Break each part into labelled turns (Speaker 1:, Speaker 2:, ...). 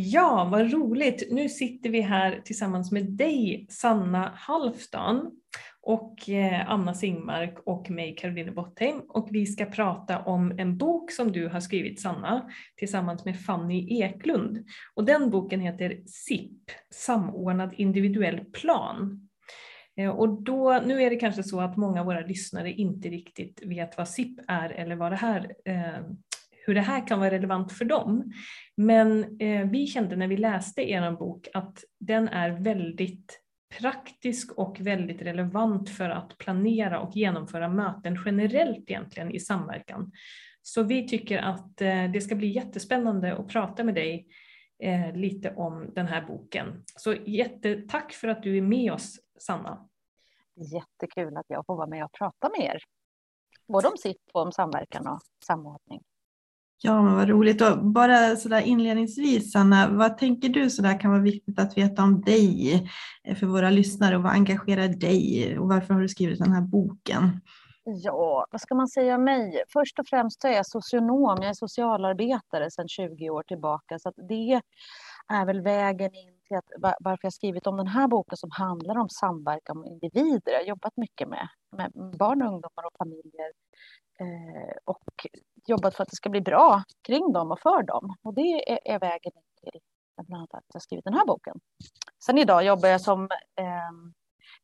Speaker 1: Ja, vad roligt! Nu sitter vi här tillsammans med dig, Sanna Halfdan och eh, Anna Singmark och mig, Caroline Bottheim. Och vi ska prata om en bok som du har skrivit, Sanna, tillsammans med Fanny Eklund. Och den boken heter SIP, Samordnad individuell plan. Eh, och då, nu är det kanske så att många av våra lyssnare inte riktigt vet vad SIP är eller vad det här eh, hur det här kan vara relevant för dem. Men eh, vi kände när vi läste er bok att den är väldigt praktisk och väldigt relevant för att planera och genomföra möten generellt egentligen i samverkan. Så vi tycker att eh, det ska bli jättespännande att prata med dig eh, lite om den här boken. Så jättetack för att du är med oss, Sanna.
Speaker 2: Jättekul att jag får vara med och prata med er. Både om SIP och om samverkan och samordning.
Speaker 3: Ja, men vad roligt. Och bara sådär inledningsvis, Sanna, vad tänker du sådär kan vara viktigt att veta om dig eh, för våra lyssnare och vad engagerar dig och varför har du skrivit den här boken?
Speaker 2: Ja, vad ska man säga om mig? Först och främst är jag socionom, jag är socialarbetare sedan 20 år tillbaka, så det är väl vägen in till att, varför jag skrivit om den här boken som handlar om samverkan med individer. Jag har jobbat mycket med, med barn, ungdomar och familjer Eh, och jobbat för att det ska bli bra kring dem och för dem. Och det är, är vägen till bland annat att jag skrivit den här boken. Sen idag jobbar jag som eh,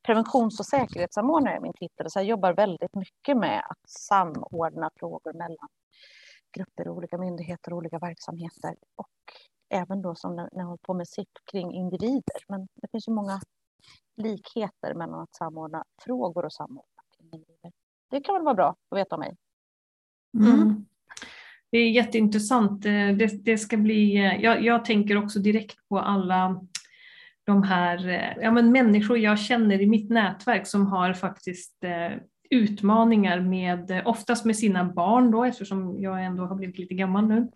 Speaker 2: preventions och säkerhetssamordnare, min titel. Så jag jobbar väldigt mycket med att samordna frågor mellan grupper, olika myndigheter och olika verksamheter. Och även då som när jag håller på med SIP kring individer. Men det finns ju många likheter mellan att samordna frågor och samordna individer. Det kan väl vara bra att veta om mig.
Speaker 1: Mm. Det är jätteintressant. Eh, det, det ska bli, eh, jag, jag, tänker också direkt på alla de här eh, ja, men människor jag känner i mitt nätverk som har faktiskt utmaningar med, oftast med sina barn då, eftersom jag ändå har blivit lite gammal nu. Mm.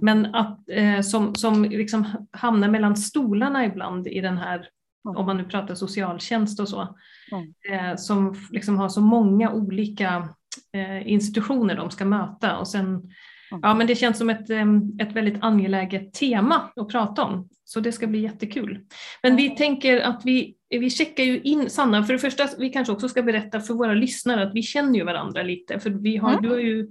Speaker 1: Men att, som, som liksom hamnar mellan stolarna ibland i den här, mm. om man nu pratar socialtjänst och så, mm. som liksom har så många olika institutioner de ska möta och sen Ja, men det känns som ett, ett väldigt angeläget tema att prata om. Så det ska bli jättekul. Men vi tänker att vi, vi checkar ju in, Sanna, för det första, vi kanske också ska berätta för våra lyssnare att vi känner ju varandra lite, för vi har, mm. du har ju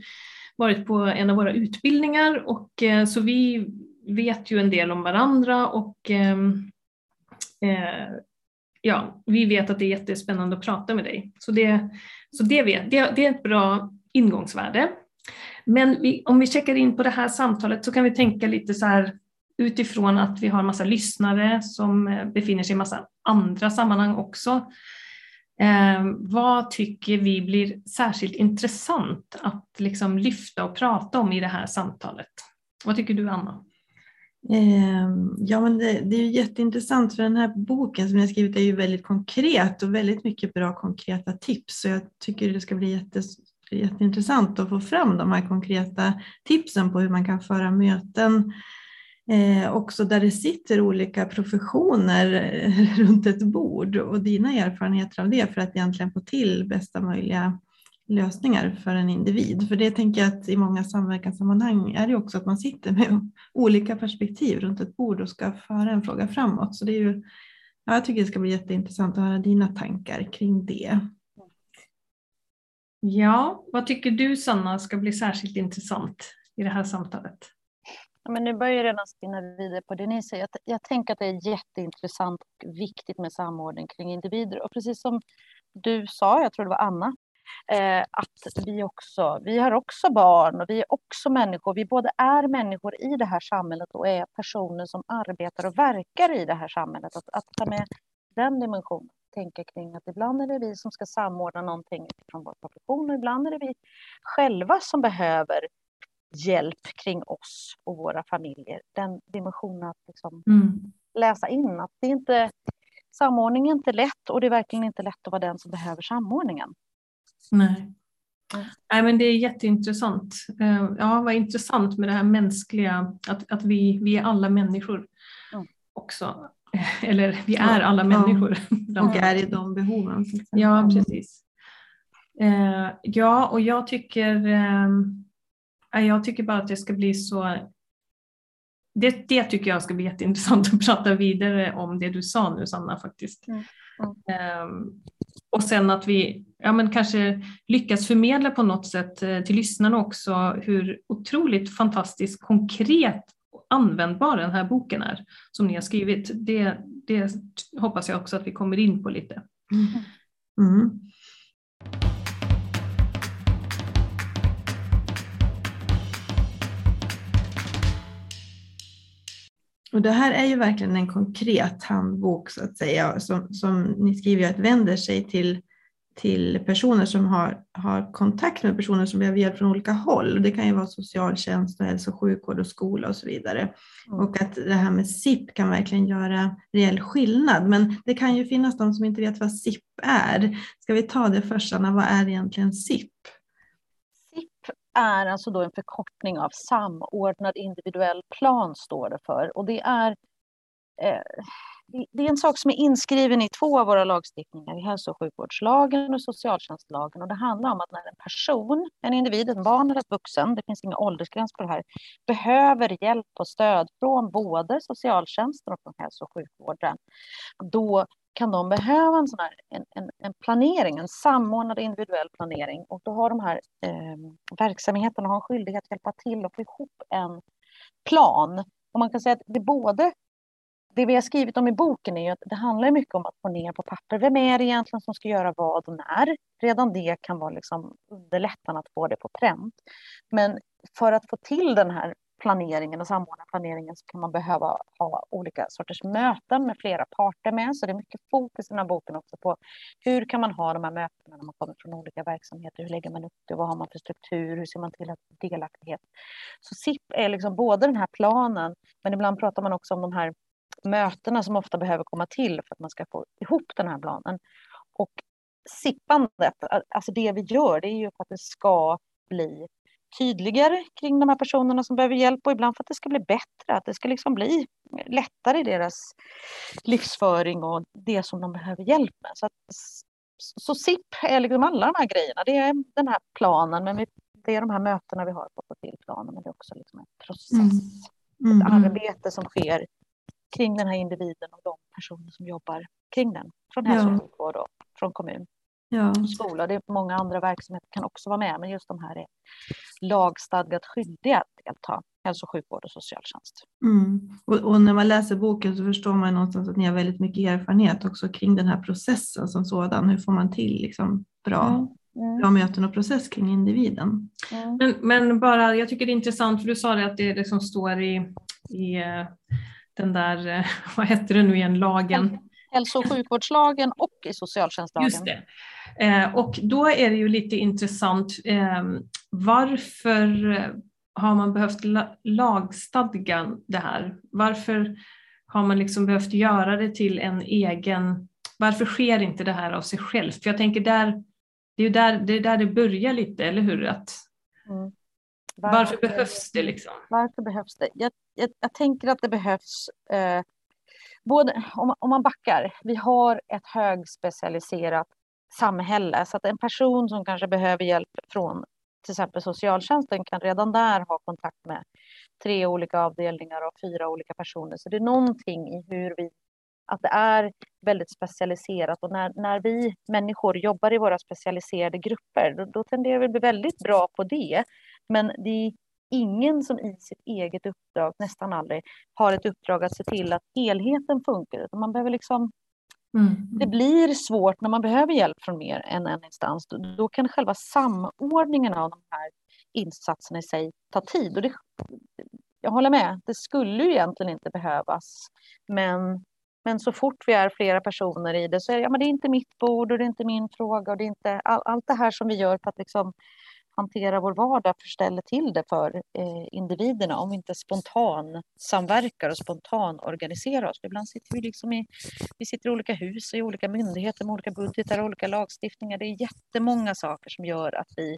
Speaker 1: varit på en av våra utbildningar och eh, så vi vet ju en del om varandra och eh, ja, vi vet att det är jättespännande att prata med dig. Så det, så det, vet, det, det är ett bra ingångsvärde. Men vi, om vi checkar in på det här samtalet så kan vi tänka lite så här utifrån att vi har massa lyssnare som eh, befinner sig i massa andra sammanhang också. Eh, vad tycker vi blir särskilt intressant att liksom lyfta och prata om i det här samtalet? Vad tycker du Anna?
Speaker 3: Ehm, ja, men det, det, är jätteintressant för den här boken som jag skrivit är ju väldigt konkret och väldigt mycket bra konkreta tips. Så jag tycker det ska bli jätte, jätteintressant att få fram de här konkreta tipsen på hur man kan föra möten eh, också där det sitter olika professioner eh, runt ett bord och dina erfarenheter av det för att egentligen få till bästa möjliga lösningar för en individ. För det tänker jag att i många samverkanssammanhang är det också att man sitter med olika perspektiv runt ett bord och ska föra en fråga framåt. Så det är ju, ja, jag tycker det ska bli jätteintressant att höra dina tankar kring det.
Speaker 1: Ja, vad tycker du Sanna ska bli särskilt intressant i det här samtalet?
Speaker 2: Ja, men nu börjar jag redan spinna vidare på det ni säger. Jag, jag tänker att det är jätteintressant och viktigt med samordning kring individer. Och precis som du sa, jag tror det var Anna, eh, att vi också, vi har också barn och vi är också människor. Vi både är människor i det här samhället och är personer som arbetar och verkar i det här samhället. Att, att ta med den dimensionen tänka kring att ibland är det vi som ska samordna någonting från vår profession och ibland är det vi själva som behöver hjälp kring oss och våra familjer. Den dimensionen att liksom mm. läsa in att det inte samordning är inte lätt och det är verkligen inte lätt att vara den som behöver samordningen.
Speaker 1: Nej. Mm. Nej, men det är jätteintressant. Eh, ja, vad intressant med det här mänskliga, att, att vi, vi är alla människor mm. också. Eller vi är alla ja, människor.
Speaker 3: Och är i de behoven.
Speaker 1: Ja, precis. Eh, ja, och jag tycker, eh, jag tycker bara att det ska bli så det, det tycker jag ska bli jätteintressant att prata vidare om det du sa nu Sanna faktiskt. Mm. Mm. Och sen att vi ja, men kanske lyckas förmedla på något sätt eh, till lyssnarna också hur otroligt fantastiskt konkret och användbar den här boken är som ni har skrivit. Det, det hoppas jag också att vi kommer in på lite. Mm. mm.
Speaker 3: Och det här är ju verkligen en konkret handbok så att säga, som, som ni skriver att vänder sig till, till personer som har, har kontakt med personer som behöver hjälp från olika håll. Det kan ju vara socialtjänst, och hälso och sjukvård och skola och så vidare. Mm. Och att det här med SIP kan verkligen göra reell skillnad. Men det kan ju finnas de som inte vet vad SIP är. Ska vi ta det först, Anna, vad är egentligen SIP?
Speaker 2: Är alltså då en förkortning av samordnad individuell plan, står det för. Och det är, eh, det är en sak som är inskriven i två av våra lagstiftningar, i hälso och sjukvårdslagen och socialtjänstlagen. Och det handlar om att när en person, en individ, en barn eller ett vuxen, det finns ingen åldersgräns på det här, behöver hjälp och stöd från både socialtjänsten och från hälso och sjukvården, då kan de behöva en, sån här, en, en, en, planering, en samordnad individuell planering. Och då har de här eh, verksamheterna har en skyldighet att hjälpa till och få ihop en plan. Och man kan säga att det både det vi har skrivit om i boken är ju att det handlar mycket om att få ner på papper. Vem är det egentligen som ska göra vad och när? Redan det kan vara liksom underlättande att få det på pränt. Men för att få till den här planeringen och samordna planeringen så kan man behöva ha olika sorters möten med flera parter med. Så det är mycket fokus i den här boken också på hur kan man ha de här mötena när man kommer från olika verksamheter? Hur lägger man upp det? Vad har man för struktur? Hur ser man till att delaktighet? Så SIP är liksom både den här planen, men ibland pratar man också om de här mötena som ofta behöver komma till för att man ska få ihop den här planen. Och sippandet, alltså det vi gör, det är ju för att det ska bli tydligare kring de här personerna som behöver hjälp och ibland för att det ska bli bättre, att det ska liksom bli lättare i deras livsföring och det som de behöver hjälp med. Så, att, så SIP är liksom alla de här grejerna, det är den här planen, men vi, det är de här mötena vi har få till planen, men det är också liksom en process, mm. Mm. ett arbete som sker kring den här individen och de personer som jobbar kring den, från hälso och sjukvård och från kommun ja. skola. Det är många andra verksamheter kan också vara med, men just de här är lagstadgat skyldiga att delta, hälso och sjukvård och socialtjänst.
Speaker 3: Mm. Och, och, när man läser boken så förstår man någonstans att ni har väldigt mycket erfarenhet också kring den här processen som sådan. Hur får man till liksom bra mm. Mm. bra möten och process kring individen.
Speaker 1: Mm. Men, men, bara, jag tycker det är intressant, för du sa det att det liksom står i, i eh, den där, eh, vad heter det nu igen, lagen?
Speaker 2: Hälso och sjukvårdslagen och i socialtjänstlagen.
Speaker 1: Just det. Eh, och då är det ju lite intressant, eh, varför har man behövt la lagstadga det här? Varför har man liksom behövt göra det till en egen, varför sker inte det här av sig självt? För jag tänker där, det är där det, är där det börjar lite, eller hur? Att, mm. varför, varför, behövs det liksom?
Speaker 2: Varför behövs det? Jag, jag, jag tänker att det behövs eh, både, om, om man backar, vi har ett högspecialiserat samhälle så att en person som kanske behöver hjälp från till exempel socialtjänsten kan redan där ha kontakt med tre olika avdelningar och fyra olika personer. Så det är någonting i hur vi, att det är väldigt specialiserat och när, när vi människor jobbar i våra specialiserade grupper då, då tenderar vi att bli väldigt bra på det. Men det ingen som i sitt eget uppdrag, nästan aldrig, har ett uppdrag att se till att helheten funkar. Utan man behöver liksom, mm. Det blir svårt när man behöver hjälp från mer än en instans. Då, kan själva samordningen av de här insatserna i sig ta tid. Och det, jag håller med, det skulle ju egentligen inte behövas. Men Men så fort vi är flera personer i det så är det, ja, men det är inte mitt bord och det är inte min fråga och det är inte all, allt det här som vi gör för att liksom hantera vår vardag förställer till det för eh, individerna om vi inte spontan samverkar och spontan organiserar oss. Ibland sitter vi liksom i, vi sitter i olika hus, i olika myndigheter med olika budgetar och olika lagstiftningar. Det är jättemånga saker som gör att vi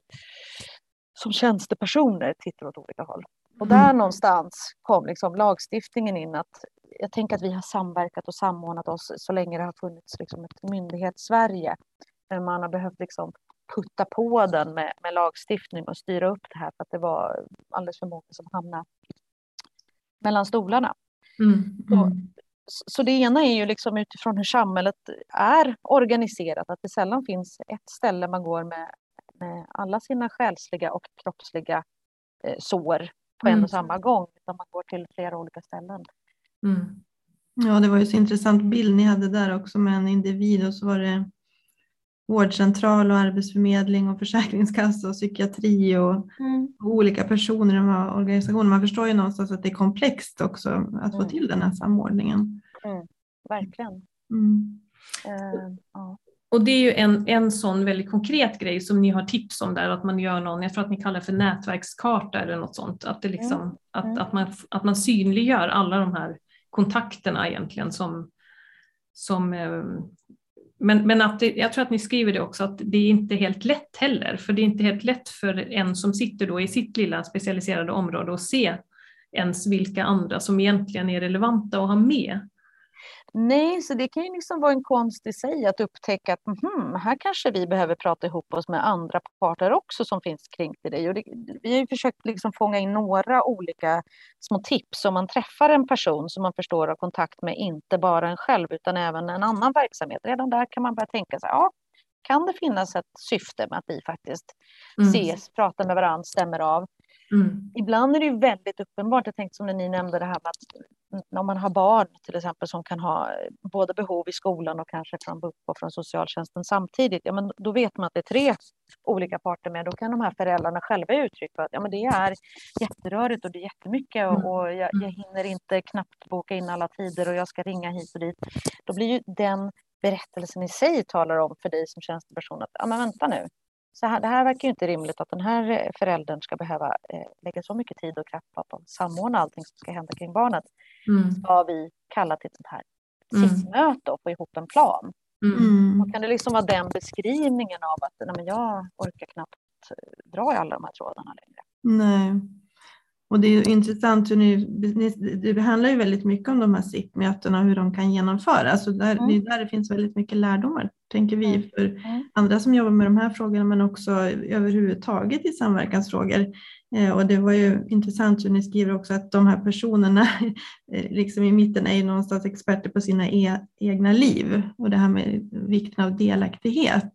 Speaker 2: som tjänstepersoner tittar åt olika håll. Och där mm. någonstans kom liksom lagstiftningen in att jag tänker att vi har samverkat och samordnat oss så länge det har funnits liksom ett myndighets-Sverige. Men man har behövt liksom putta på den med, med lagstiftning och styra upp det här för att det var alldeles för många som hamnade mellan stolarna. Mm. Mm. Så, så, det ena är ju liksom utifrån hur samhället är organiserat, att det sällan finns ett ställe man går med, med alla sina själsliga och kroppsliga eh, sår på en och mm. samma gång, utan man går till flera olika ställen.
Speaker 3: Mm. Ja, det var ju så intressant bild ni hade där också med en individ och så var det vårdcentral och arbetsförmedling och försäkringskassa och psykiatri och, mm. och olika personer i de här organisationerna. Man förstår ju någonstans att det är komplext också att få mm. till den här samordningen.
Speaker 2: Mm. Verkligen.
Speaker 1: Uh, ja. Och det är ju en, en sån väldigt konkret grej som ni har tips om där, att man gör någon, jag tror att ni kallar det för nätverkskarta eller något sånt, att, det liksom, mm. att, mm. att, man, att man synliggör alla de här kontakterna egentligen som, som eh, men, men att det, jag tror att ni skriver det också, att det är inte helt lätt heller, för det är inte helt lätt för en som sitter då i sitt lilla specialiserade område att se ens vilka andra som egentligen är relevanta att ha med.
Speaker 2: Nej, så det kan ju liksom vara en konst i sig att upptäcka att mm, här kanske vi behöver prata ihop oss med andra parter också som finns kring till dig. Och det, vi har ju försökt liksom fånga in några olika små tips om man träffar en person som man förstår har kontakt med, inte bara en själv utan även en annan verksamhet. Redan där kan man börja tänka sig, ja, kan det finnas ett syfte med att vi faktiskt mm. ses, pratar med varandra, stämmer av? Mm. Ibland är det ju väldigt uppenbart, jag tänkte som när ni nämnde det här med att om man har barn till exempel som kan ha både behov i skolan och kanske från BUP och från socialtjänsten samtidigt, ja, men då vet man att det är tre olika parter med. Då kan de här föräldrarna själva uttrycka att ja, men det är jätterörigt och det är jättemycket och, mm. och jag, jag hinner inte knappt boka in alla tider och jag ska ringa hit och dit. Då blir ju den berättelsen i sig talar om för dig som tjänsteperson att ja, men vänta nu, så här, det här verkar ju inte rimligt att den här eh, föräldern ska behöva eh, lägga så mycket tid och kraft på att samordna allting som ska hända kring barnet. Mm. Ska vi kalla till ett sånt här mm. SIS-möte och få ihop en plan? Mm. Och kan det liksom vara den beskrivningen av att nej, men jag orkar knappt eh, dra i alla de här trådarna längre?
Speaker 3: Nej. Och det är intressant hur ni, det behandlar ju väldigt mycket om de här SIP-mötena och hur de kan genomföras. Så där, mm. Det är där det finns väldigt mycket lärdomar, tänker vi, mm. för mm. andra som jobbar med de här frågorna, men också överhuvudtaget i samverkansfrågor. Eh, och det var ju intressant hur ni skriver också att de här personerna eh, liksom i mitten är ju någonstans experter på sina e egna liv och det här med vikten av delaktighet.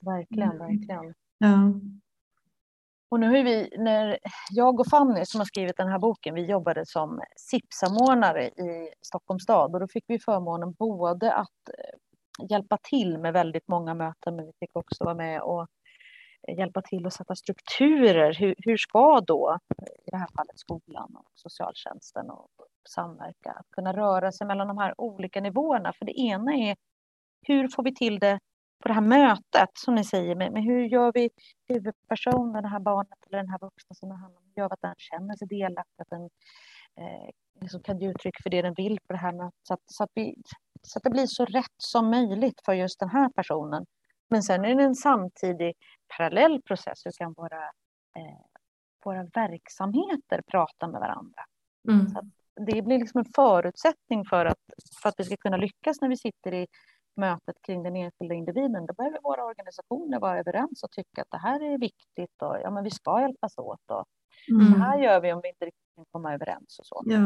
Speaker 2: Verkligen, verkligen. Ja. Och nu är vi, när jag och Fanny som har skrivit den här boken, vi jobbade som SIP-samordnare i Stockholms stad och då fick vi förmånen både att eh, hjälpa till med väldigt många möten, men vi fick också vara med och eh, hjälpa till att sätta strukturer. Hur, hur ska då, i det här fallet skolan och socialtjänsten och samverka, att kunna röra sig mellan de här olika nivåerna? För det ena är hur får vi till det på det här mötet som ni säger, men, men hur gör vi huvudpersonen, det här barnet eller den här vuxna som det handlar om, gör att den känner sig delaktig, att den eh, liksom kan ge uttryck för det den vill på det här mötet, så att, så, att vi, så att det blir så rätt som möjligt för just den här personen. Men sen är det en samtidig parallell process, hur kan våra, eh, våra verksamheter prata med varandra? Mm. Så det blir liksom en förutsättning för att, för att vi ska kunna lyckas när vi sitter i mötet kring den enskilda individen, då behöver våra organisationer vara överens och tycka att det här är viktigt och ja, men vi ska hjälpas åt. Och mm. Så här gör vi om vi inte riktigt kan komma överens och så.
Speaker 3: Ja.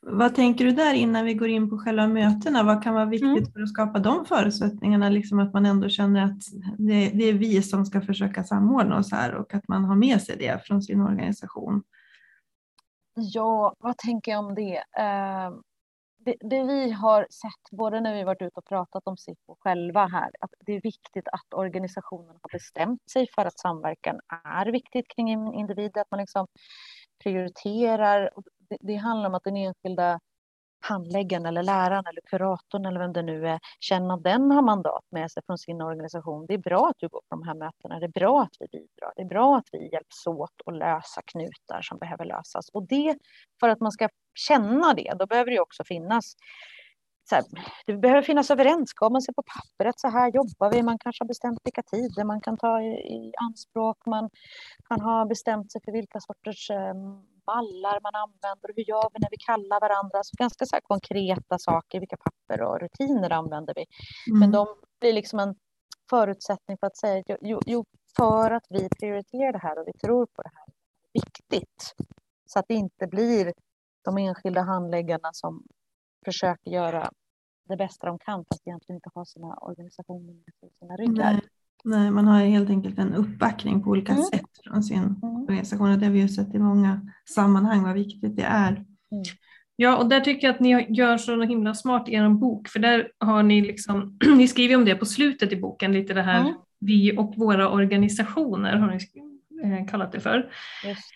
Speaker 3: Vad tänker du där innan vi går in på själva mötena? Vad kan vara viktigt mm. för att skapa de förutsättningarna? Liksom att man ändå känner att det, det, är vi som ska försöka samordna oss här och att man har med sig det från sin organisation.
Speaker 2: Ja, vad tänker jag om det? Uh, det, det, vi har sett, både när vi varit ute och pratat om SIPO själva här, att det är viktigt att organisationen har bestämt sig för att samverkan är viktigt kring individer, att man liksom prioriterar. Det, det handlar om att den enskilda handläggaren eller läraren eller kuratorn eller vem det nu är känner att den har mandat med sig från sin organisation. Det är bra att du går på de här mötena. Det är bra att vi bidrar. Det är bra att vi hjälps åt att lösa knutar som behöver lösas. Och det, för att man ska känna det, då behöver det också finnas så här, det behöver finnas överenskommelser på pappret. Så här jobbar vi. Man kanske har bestämt vilka tider man kan ta i, i anspråk. Man kan ha bestämt sig för vilka sorters um, mallar man använder. Hur gör vi när vi kallar varandra? Så ganska så konkreta saker. Vilka papper och rutiner använder vi? Mm. Men de blir liksom en förutsättning för att säga jo, jo, för att vi prioriterar det här och vi tror på det här. Viktigt. Så att det inte blir de enskilda handläggarna som försöker göra det bästa de kan fast egentligen inte har sina organisationer med sina ryggar.
Speaker 3: Nej. Nej, man har helt enkelt en uppbackning på olika mm. sätt från sin mm. organisation och det har vi ju sett i många sammanhang vad viktigt det är. Mm.
Speaker 1: Ja, och där tycker jag att ni gör så himla smart i er bok, för där har ni liksom, ni skriver om det på slutet i boken, lite det här mm. vi och våra organisationer har ni eh, kallat det för.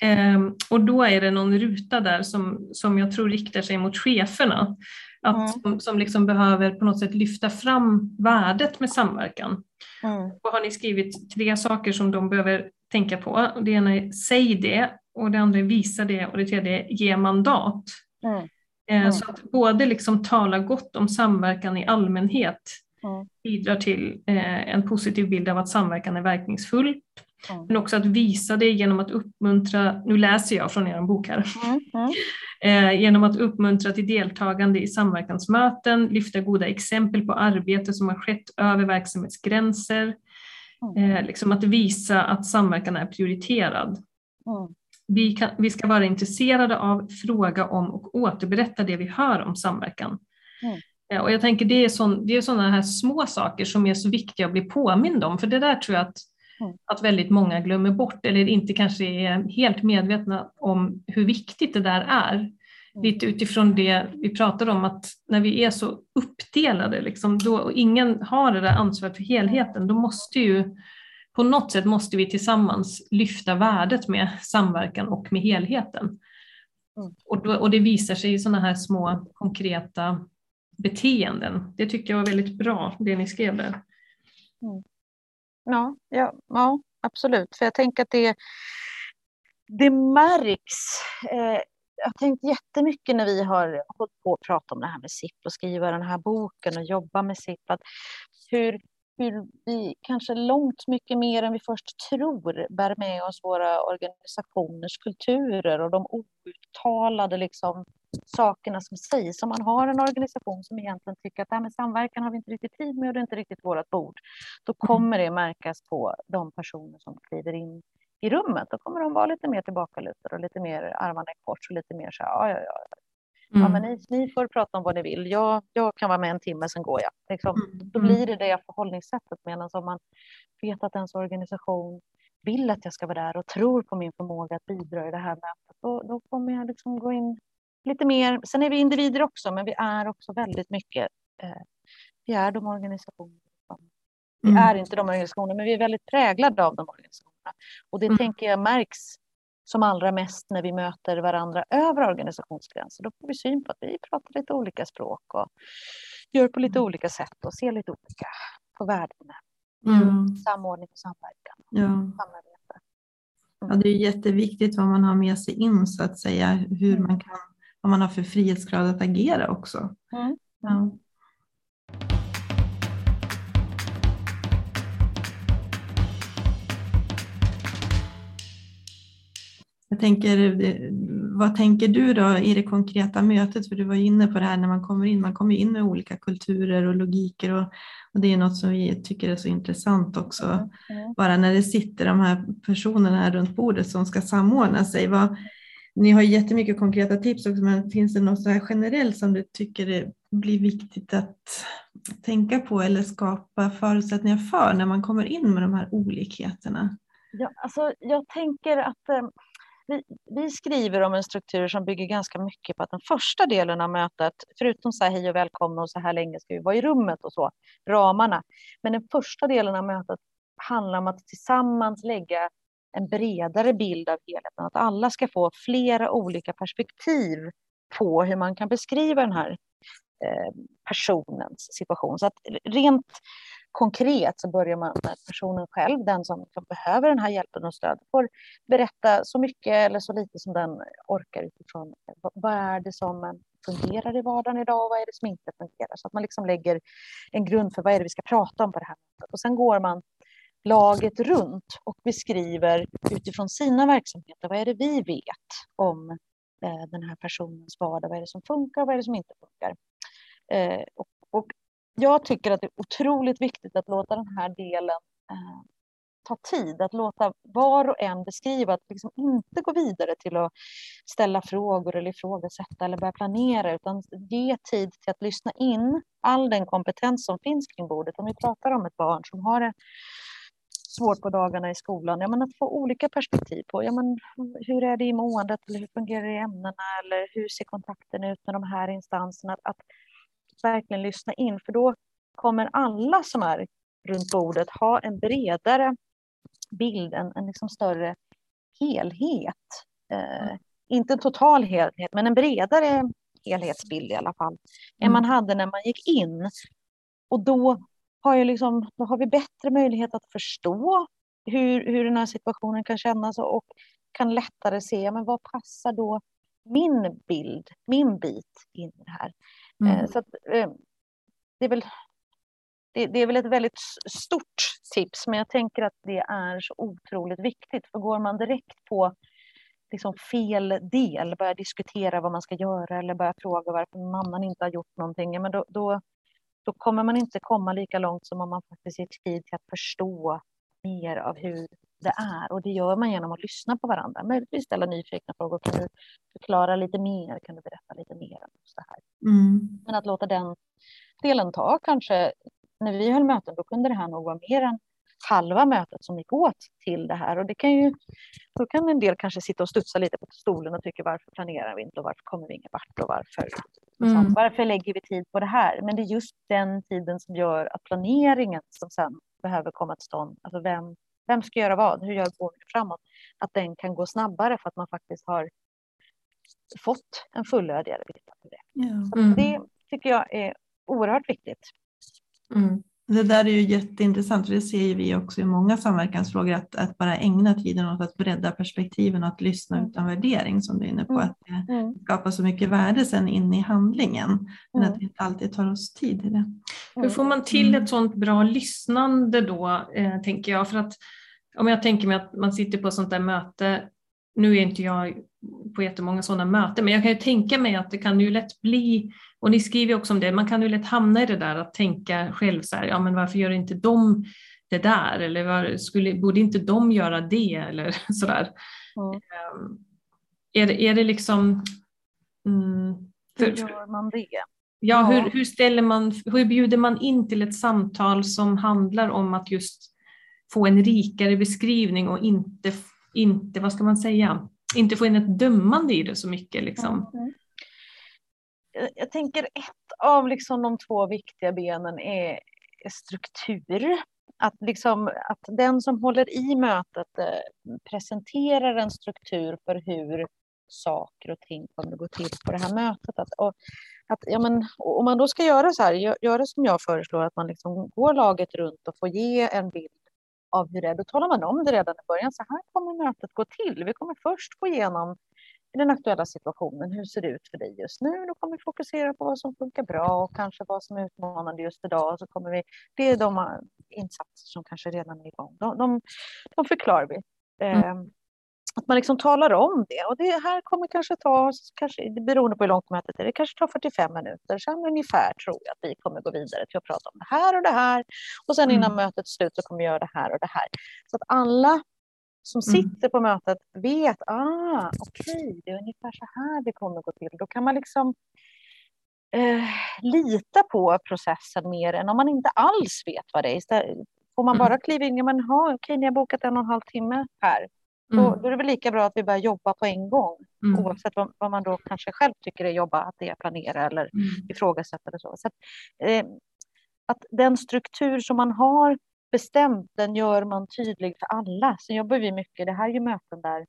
Speaker 1: Ehm, och då är det någon ruta där som, som jag tror riktar sig mot cheferna. Att, mm. som, som liksom behöver på något sätt lyfta fram värdet med samverkan. Mm. Och har ni skrivit tre saker som de behöver tänka på. Det ena är säg det och det andra är visa det och det tredje är ge mandat. Mm. Mm. Så att både liksom tala gott om samverkan i allmänhet mm. bidrar till eh, en positiv bild av att samverkan är verkningsfull. Mm. Men också att visa det genom att uppmuntra, nu läser jag från er bok här, mm. Mm. Eh, genom att uppmuntra till deltagande i samverkansmöten, lyfta goda exempel på arbete som har skett över verksamhetsgränser, mm. eh, liksom att visa att samverkan är prioriterad. Mm. Vi, kan, vi ska vara intresserade av, fråga om och återberätta det vi hör om samverkan. Mm. Eh, och jag tänker det är, sådana här små saker som är så viktiga att bli påmind om, för det där tror jag att. Att väldigt många glömmer bort eller inte kanske är helt medvetna om hur viktigt det där är. Mm. Lite utifrån det vi pratade om att när vi är så uppdelade liksom, då, och ingen har det där ansvaret för helheten, då måste ju på något sätt måste vi tillsammans lyfta värdet med samverkan och med helheten. Mm. Och, då, och det visar sig i sådana här små konkreta beteenden. Det tyckte jag var väldigt bra, det ni skrev där.
Speaker 2: Mm. Ja, ja, ja, absolut. För jag tänker att det, det märks. Eh, jag har tänkt jättemycket när vi har hållit på och pratat om det här med SIP och skriva den här boken och jobba med SIP. Att hur, hur vi kanske långt mycket mer än vi först tror bär med oss våra organisationers kulturer och de outtalade liksom, sakerna som sägs. Om man har en organisation som egentligen tycker att det här med samverkan har vi inte riktigt tid med och det är inte riktigt vårt bord, då mm. kommer det märkas på de personer som kliver in i rummet. Då kommer de vara lite mer tillbakalutade och lite mer armarna i kors och lite mer så här, ja, ja, ja. Mm. Ja, men ni, ni, får prata om vad ni vill. Jag, jag kan vara med en timme, sen går jag. Liksom, mm. Då blir det det förhållningssättet. Medan om man vet att ens organisation vill att jag ska vara där och tror på min förmåga att bidra i det här mötet, då, då kommer jag liksom gå in lite mer. Sen är vi individer också, men vi är också väldigt mycket. Eh, vi är de organisationer. Vi mm. är inte de organisationer, men vi är väldigt präglade av de organisationerna. Och det mm. tänker jag märks som allra mest när vi möter varandra över organisationsgränser. Då får vi syn på att vi pratar lite olika språk och gör på lite mm. olika sätt och ser lite olika på värden. Mm. Samordning och samverkan. Ja. Samarbete.
Speaker 3: Mm. Ja, det är jätteviktigt vad man har med sig in så att säga, hur mm. man kan vad man har för frihetsgrad att agera också. Mm. Ja. Jag tänker, vad tänker du då i det konkreta mötet? För du var inne på det här när man kommer in, man kommer in med olika kulturer och logiker och, och det är något som vi tycker är så intressant också. Mm. Bara när det sitter de här personerna här runt bordet som ska samordna sig. Vad, ni har jättemycket konkreta tips också, men finns det något så här generellt som du tycker det blir viktigt att tänka på eller skapa förutsättningar för när man kommer in med de här olikheterna?
Speaker 2: Ja, alltså, jag tänker att eh, vi, vi, skriver om en struktur som bygger ganska mycket på att den första delen av mötet, förutom så här hej och välkomna och så här länge ska vi vara i rummet och så, ramarna, men den första delen av mötet handlar om att tillsammans lägga en bredare bild av helheten, att alla ska få flera olika perspektiv på hur man kan beskriva den här eh, personens situation. Så att rent konkret så börjar man med personen själv, den som liksom behöver den här hjälpen och stödet, får berätta så mycket eller så lite som den orkar utifrån vad är det som fungerar i vardagen idag och vad är det som inte fungerar. Så att man liksom lägger en grund för vad är det vi ska prata om på det här mötet. Och sen går man laget runt och beskriver utifrån sina verksamheter, vad är det vi vet om eh, den här personens vardag, vad är det som funkar och vad är det som inte funkar. Eh, och, och jag tycker att det är otroligt viktigt att låta den här delen eh, ta tid, att låta var och en beskriva, att liksom inte gå vidare till att ställa frågor eller ifrågasätta eller börja planera, utan ge tid till att lyssna in all den kompetens som finns kring bordet. Om vi pratar om ett barn som har det svårt på dagarna i skolan, ja, men att få olika perspektiv på ja, men hur är det i måendet, eller hur fungerar det i ämnena, eller hur ser kontakten ut med de här instanserna, att, att verkligen lyssna in, för då kommer alla som är runt bordet ha en bredare bild, en, en liksom större helhet. Eh, mm. Inte en total helhet, men en bredare helhetsbild i alla fall, mm. än man hade när man gick in. Och då har, jag liksom, då har vi bättre möjlighet att förstå hur, hur den här situationen kan kännas och, och kan lättare se men vad passar då min bild, min bit in i det här. Mm. Eh, så att, eh, det, är väl, det, det, är väl ett väldigt stort tips, men jag tänker att det är så otroligt viktigt. För går man direkt på liksom fel del, börjar diskutera vad man ska göra eller börjar fråga varför mamman inte har gjort någonting, men då, då, då kommer man inte komma lika långt som om man faktiskt ger tid till att förstå mer av hur det är. Och det gör man genom att lyssna på varandra. Möjligtvis ställa nyfikna frågor. Kan du förklara lite mer? Kan du berätta lite mer? Om det här? Mm. Men att låta den delen ta kanske, när vi höll möten, då kunde det här nog vara mer än halva mötet som gick åt till det här. Och det kan ju, då kan en del kanske sitta och studsa lite på stolen och tycka varför planerar vi inte och varför kommer vi ingen vart och varför, mm. varför lägger vi tid på det här? Men det är just den tiden som gör att planeringen som sen behöver komma till stånd, alltså vem, vem ska göra vad? Hur gör vi framåt? Att den kan gå snabbare för att man faktiskt har fått en fullödigare bild av det. Ja. Mm. Det tycker jag är oerhört viktigt.
Speaker 3: Mm. Det där är ju jätteintressant, för det ser vi också i många samverkansfrågor, att, att bara ägna tiden åt att bredda perspektiven och att lyssna mm. utan värdering, som du är inne på, mm. att det mm. skapar så mycket värde sen in i handlingen, men att det inte alltid tar oss tid i det.
Speaker 1: Hur får man till ett sådant bra lyssnande då, eh, tänker jag? För att om jag tänker mig att man sitter på ett sånt där möte, nu är inte jag på jättemånga sådana möten, men jag kan ju tänka mig att det kan ju lätt bli, och ni skriver också om det, man kan ju lätt hamna i det där att tänka själv så här, ja men varför gör inte de det där eller var, skulle, borde inte de göra det eller sådär. Mm. Är, det, är det liksom...
Speaker 2: Mm, för, hur gör man det?
Speaker 1: Ja, Hur, hur, ställer man, hur bjuder man in till ett samtal som handlar om att just få en rikare beskrivning och inte, inte vad ska man säga, inte få in ett dömande i det så mycket. Liksom. Mm.
Speaker 2: Jag tänker ett av liksom de två viktiga benen är struktur. Att, liksom, att den som håller i mötet eh, presenterar en struktur för hur saker och ting kommer att gå till på det här mötet. Att, och, att, ja, men, om man då ska göra så här, gör, gör det som jag föreslår, att man liksom går laget runt och får ge en bild av hur det är. Då talar man om det redan i början. Så här kommer mötet gå till. Vi kommer först gå igenom den aktuella situationen. Hur ser det ut för dig just nu? Då kommer vi fokusera på vad som funkar bra och kanske vad som är utmanande just idag. Så kommer vi, det är de insatser som kanske redan är igång. De, de, de förklarar vi. Mm. Ehm, att man liksom talar om det. Och det här kommer kanske ta, kanske, beroende på hur långt mötet är, det kanske tar 45 minuter. Sen ungefär tror jag att vi kommer gå vidare till att prata om det här och det här. Och sen innan mm. mötet slut så kommer vi göra det här och det här. Så att alla som mm. sitter mm. på mötet vet, ah, okej, okay, det är ungefär så här det kommer gå till. Då kan man liksom eh, lita på processen mer än om man inte alls vet vad det är. Istället, får man mm. bara kliva in, ja men okej, okay, ni har bokat en och en halv timme här. Mm. Då, då, är det väl lika bra att vi börjar jobba på en gång. Mm. Oavsett vad, vad, man då kanske själv tycker är jobba, att det är planera eller mm. ifrågasätta eller så. så att, eh, att den struktur som man har bestämt, den gör man tydlig för alla. Så jobbar vi mycket, det här är ju möten där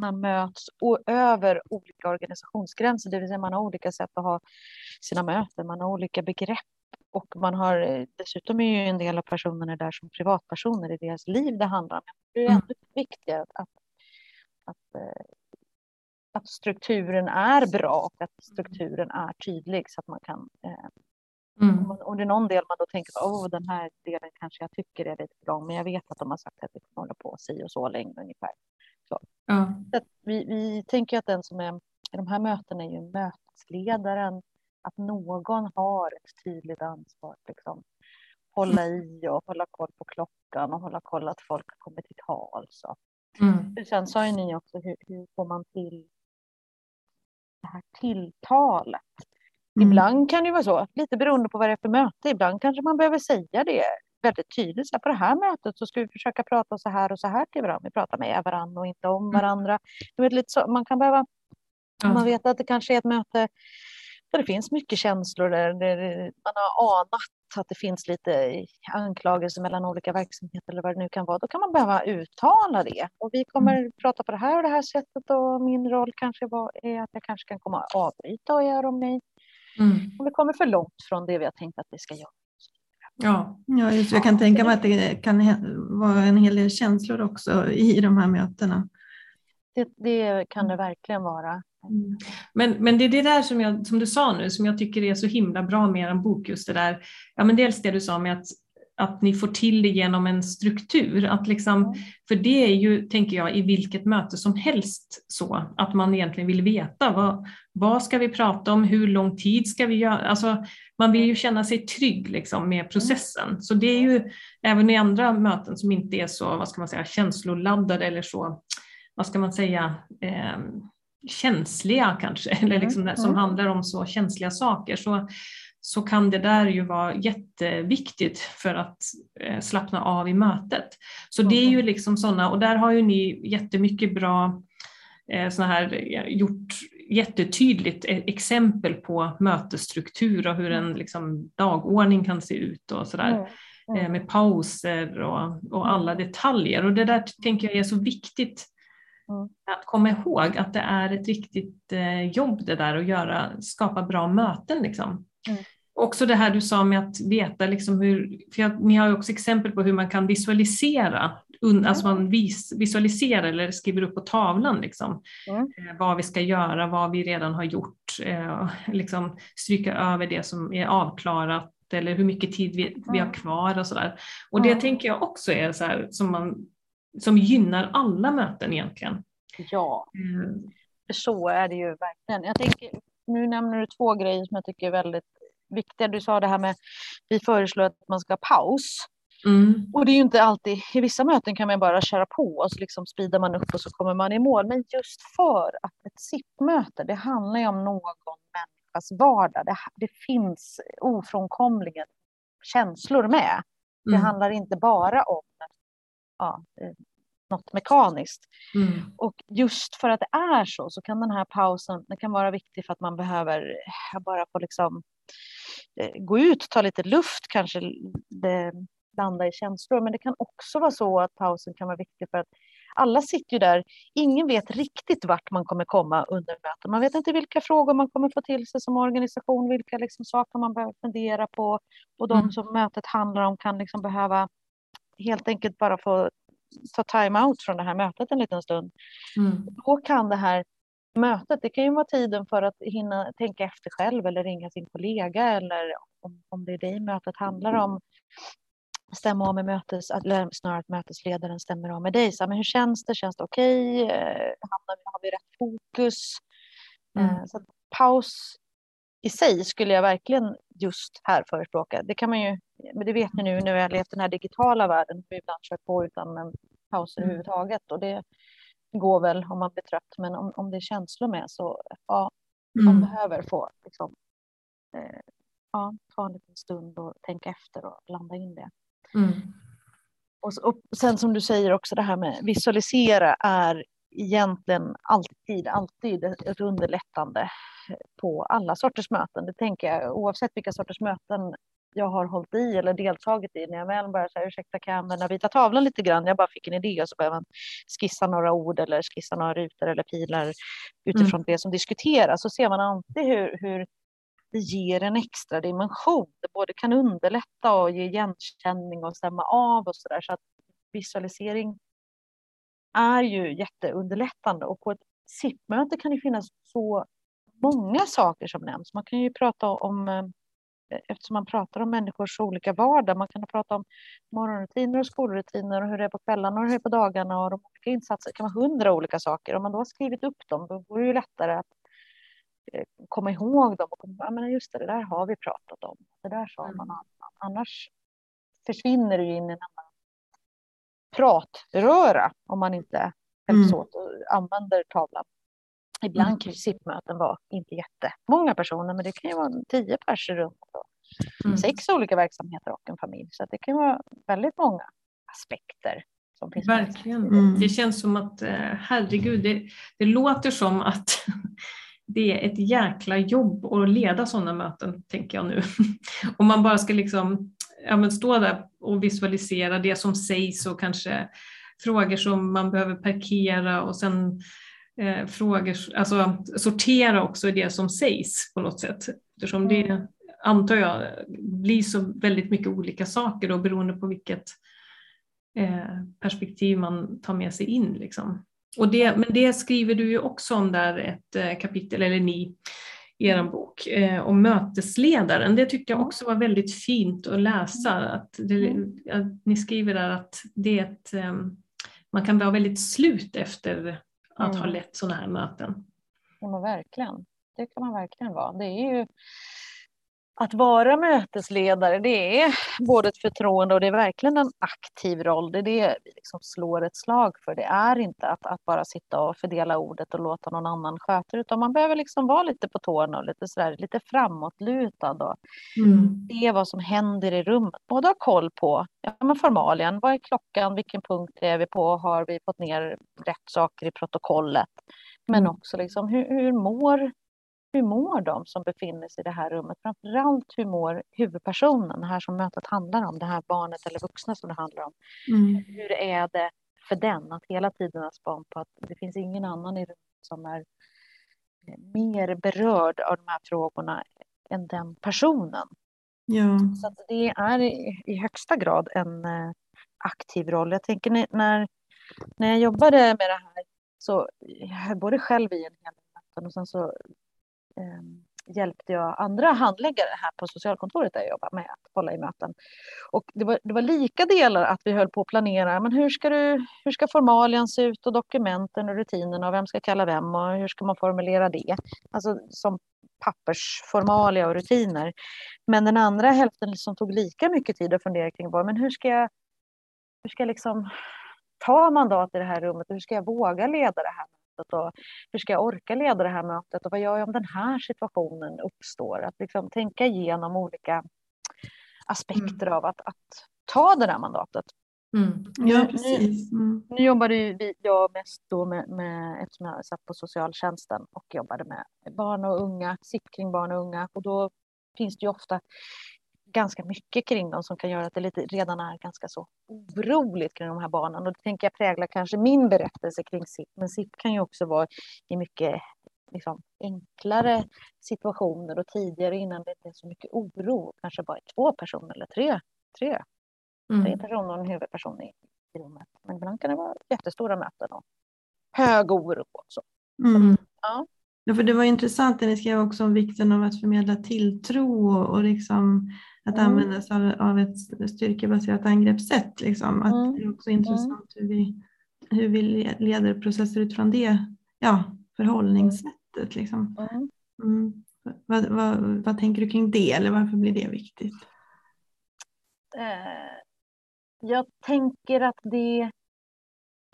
Speaker 2: man möts över olika organisationsgränser, det vill säga man har olika sätt att ha sina möten, man har olika begrepp och man har dessutom är ju en del av personerna där som privatpersoner i deras liv det handlar om. Det är mm. ännu viktigare att, att, att, eh, att strukturen är bra och att strukturen är tydlig så att man kan eh, Mm. Om det är någon del man då tänker, åh den här delen kanske jag tycker är lite lång, men jag vet att de har sagt att vi kommer hålla på si och så länge ungefär. Så. Ja. så vi, vi tänker att den som är i de här mötena är ju mötesledaren, att någon har ett tydligt ansvar, liksom. hålla i och hålla koll på klockan och hålla koll att folk kommer till tals. Mm. Sen sa ju ni också, hur, hur får man till det här tilltalet? Mm. Ibland kan det vara så, lite beroende på vad det är för möte. Ibland kanske man behöver säga det väldigt tydligt. Så på det här mötet så ska vi försöka prata så här och så här till varandra. Vi pratar med varandra och inte om mm. varandra. Du vet, lite så, man kan behöva, mm. man vet att det kanske är ett möte där det finns mycket känslor, där, där man har anat att det finns lite anklagelser mellan olika verksamheter eller vad det nu kan vara, då kan man behöva uttala det. Och vi kommer mm. prata på det här och det här sättet och min roll kanske var, är att jag kanske kan komma och avbryta och göra om mig Mm. Om vi kommer för långt från det vi har tänkt att vi ska göra.
Speaker 3: Ja, ja just, jag kan tänka mig att det kan vara en hel del känslor också i de här mötena.
Speaker 2: Det, det kan det verkligen vara.
Speaker 1: Mm. Men, men det är det där som, jag, som du sa nu som jag tycker är så himla bra med er bok, just det där, ja men dels det du sa med att att ni får till det genom en struktur. Att liksom, mm. för det är ju, tänker jag, i vilket möte som helst så, att man egentligen vill veta vad, vad ska vi prata om, hur lång tid ska vi göra? Alltså, man vill ju känna sig trygg liksom, med processen. Så det är ju även i andra möten som inte är så, vad ska man säga, känsloladdade eller så, vad ska man säga, eh, känsliga kanske, eller liksom, mm. som mm. handlar om så känsliga saker. Så, så kan det där ju vara jätteviktigt för att eh, slappna av i mötet. Så det är ju liksom sådana, och där har ju ni jättemycket bra eh, såna här, gjort jättetydligt e-, exempel på mötesstruktur och hur en liksom, dagordning kan se ut och sådär. Mm. Mm. Med pauser och, och alla detaljer. Och det där tänker jag är så viktigt Mm. Att komma ihåg att det är ett riktigt jobb det där att göra, skapa bra möten. Liksom. Mm. Också det här du sa med att veta liksom hur, för jag, ni har ju också exempel på hur man kan visualisera, un, alltså man vis, visualiserar eller skriver upp på tavlan liksom, mm. eh, vad vi ska göra, vad vi redan har gjort, eh, liksom stryka över det som är avklarat eller hur mycket tid vi, mm. vi har kvar och sådär. Och det mm. tänker jag också är så här, som, man, som gynnar alla möten egentligen.
Speaker 2: Ja, mm. så är det ju verkligen. Jag tänker, nu nämner du två grejer som jag tycker är väldigt viktiga. Du sa det här med, vi föreslår att man ska ha paus. Mm. Och det är ju inte alltid, i vissa möten kan man bara köra på och så liksom speedar man upp och så kommer man i mål. Men just för att ett SIP-möte, det handlar ju om någon människas vardag. Det, det finns ofrånkomligen känslor med. Det mm. handlar inte bara om ja, eh, något mekaniskt. Mm. Och just för att det är så, så kan den här pausen det kan vara viktig för att man behöver bara få liksom gå ut, ta lite luft, kanske landa i känslor. Men det kan också vara så att pausen kan vara viktig för att alla sitter ju där. Ingen vet riktigt vart man kommer komma under mötet. Man vet inte vilka frågor man kommer få till sig som organisation, vilka liksom saker man behöver fundera på. Och de mm. som mötet handlar om kan liksom behöva helt enkelt bara få ta time-out från det här mötet en liten stund. Mm. Då kan det här mötet. Det kan ju vara tiden för att hinna tänka efter själv eller ringa sin kollega eller om, om det är det mötet handlar om. Stämma av med mötes, eller snarare att mötesledaren stämmer av med dig. Så, men hur känns det? Känns det okej? Okay? Eh, har vi rätt fokus? Mm. Eh, så paus i sig skulle jag verkligen just här förespråka. Det kan man ju, men det vet ni nu när vi har levt den här digitala världen, vi ibland kör på utan pauser mm. överhuvudtaget. Och det, går väl om man blir trött, men om, om det är känslor med så ja, man mm. behöver få liksom, eh, ja, ta en liten stund och tänka efter och landa in det. Mm. Och, och sen som du säger också det här med visualisera är egentligen alltid, alltid ett underlättande på alla sorters möten. Det tänker jag oavsett vilka sorters möten jag har hållit i eller deltagit i när jag väl börjar säga ursäkta kan jag använda vita tavlan lite grann. Jag bara fick en idé och så börjar man skissa några ord eller skissa några rutor eller pilar utifrån mm. det som diskuteras. Så ser man alltid hur, hur det ger en extra dimension. Det både kan underlätta och ge igenkänning och stämma av och så där. Så att visualisering är ju jätteunderlättande och på ett SIP-möte kan det finnas så många saker som nämns. Man kan ju prata om eh, eftersom man pratar om människors olika vardag. Man kan prata om morgonrutiner och skolrutiner och hur det är på kvällarna och hur det är på dagarna och de olika insatser. Det kan vara hundra olika saker. Om man då har skrivit upp dem, då vore det ju lättare att eh, komma ihåg dem. Och komma, ja, men just det, det där har vi pratat om. Det där sa man. Mm. Annars försvinner det ju in i en annan pratröra om man inte hjälps åt och använder tavlan. Ibland mm. kan ju SIP-möten vara inte jättemånga personer, men det kan ju vara tio personer runt. Mm. Sex olika verksamheter och en familj. Så det kan vara väldigt många aspekter. Som finns
Speaker 1: Verkligen. Mm. Det känns som att, eh, herregud, det, det låter som att det är ett jäkla jobb att leda sådana möten, tänker jag nu. Om man bara ska liksom, ja, stå där och visualisera det som sägs och kanske frågor som man behöver parkera och sen eh, frågor, alltså sortera också det som sägs på något sätt. Eftersom det mm. antar jag blir så väldigt mycket olika saker då beroende på vilket eh, perspektiv man tar med sig in. Liksom. Och det, men det skriver du ju också om där ett eh, kapitel, eller ni, i er bok, eh, om mötesledaren. Det tyckte jag också var väldigt fint att läsa. Att, det, mm. att ni skriver där att det ett, eh, man kan vara väldigt slut efter att mm. ha lett sådana här möten.
Speaker 2: Ja, verkligen. Det kan man verkligen vara. Det är ju att vara mötesledare, det är både ett förtroende och det är verkligen en aktiv roll. Det är det vi liksom slår ett slag för. Det är inte att, att bara sitta och fördela ordet och låta någon annan sköta det, utan man behöver liksom vara lite på tårna och lite, sådär, lite framåtlutad och mm. se vad som händer i rummet. Både ha koll på ja, men formalien, vad är klockan, vilken punkt är vi på, har vi fått ner rätt saker i protokollet? Men mm. också liksom, hur, hur mår hur mår de som befinner sig i det här rummet? Framförallt hur mår huvudpersonen, det här som mötet handlar om, det här barnet eller vuxna som det handlar om. Mm. Hur är det för den att hela tiden ha span på att det finns ingen annan i rummet som är mer berörd av de här frågorna än den personen. Ja. Så det är i högsta grad en eh, aktiv roll. Jag tänker när, när jag jobbade med det här så jag höll både själv i en hel del och sen så Ehm, hjälpte jag andra handläggare här på socialkontoret där jag jobbar med att hålla i möten. Och det var, det var lika delar att vi höll på att planera, men hur ska, du, hur ska formalien se ut och dokumenten och rutinerna och vem ska kalla vem och hur ska man formulera det? Alltså som pappersformalia och rutiner. Men den andra hälften som tog lika mycket tid att fundera kring var, men hur ska jag, hur ska jag liksom ta mandat i det här rummet? och Hur ska jag våga leda det här mötet och hur ska jag orka leda det här mötet och vad gör jag om den här situationen uppstår? Att liksom tänka igenom olika aspekter mm. av att, att ta det där mandatet.
Speaker 3: Mm. Ja, precis.
Speaker 2: Mm. Nu, nu jobbade vi, jag mest då med, med, eftersom jag satt på socialtjänsten och jobbade med barn och unga, sitt kring barn och unga och då finns det ju ofta ganska mycket kring dem som kan göra att det lite, redan är ganska så oroligt kring de här barnen. Och det tänker jag prägla kanske min berättelse kring SIP. Men SIP kan ju också vara i mycket liksom, enklare situationer och tidigare innan det inte är så mycket oro. Kanske bara två personer eller tre, tre, mm. tre personer och en huvudperson i, i rummet. Men ibland kan det vara jättestora möten och hög oro också.
Speaker 3: Mm. Ja. Ja, för det var intressant det ni skrev också om vikten av att förmedla tilltro och, och liksom att mm. använda sig av, av ett styrkebaserat angreppssätt. Liksom. Att mm. Det är också intressant hur, vi, hur vi leder processer utifrån det ja, förhållningssättet. Liksom. Mm. mm. Vad, vad, vad tänker du kring det eller varför blir det viktigt?
Speaker 2: Eh, jag tänker att det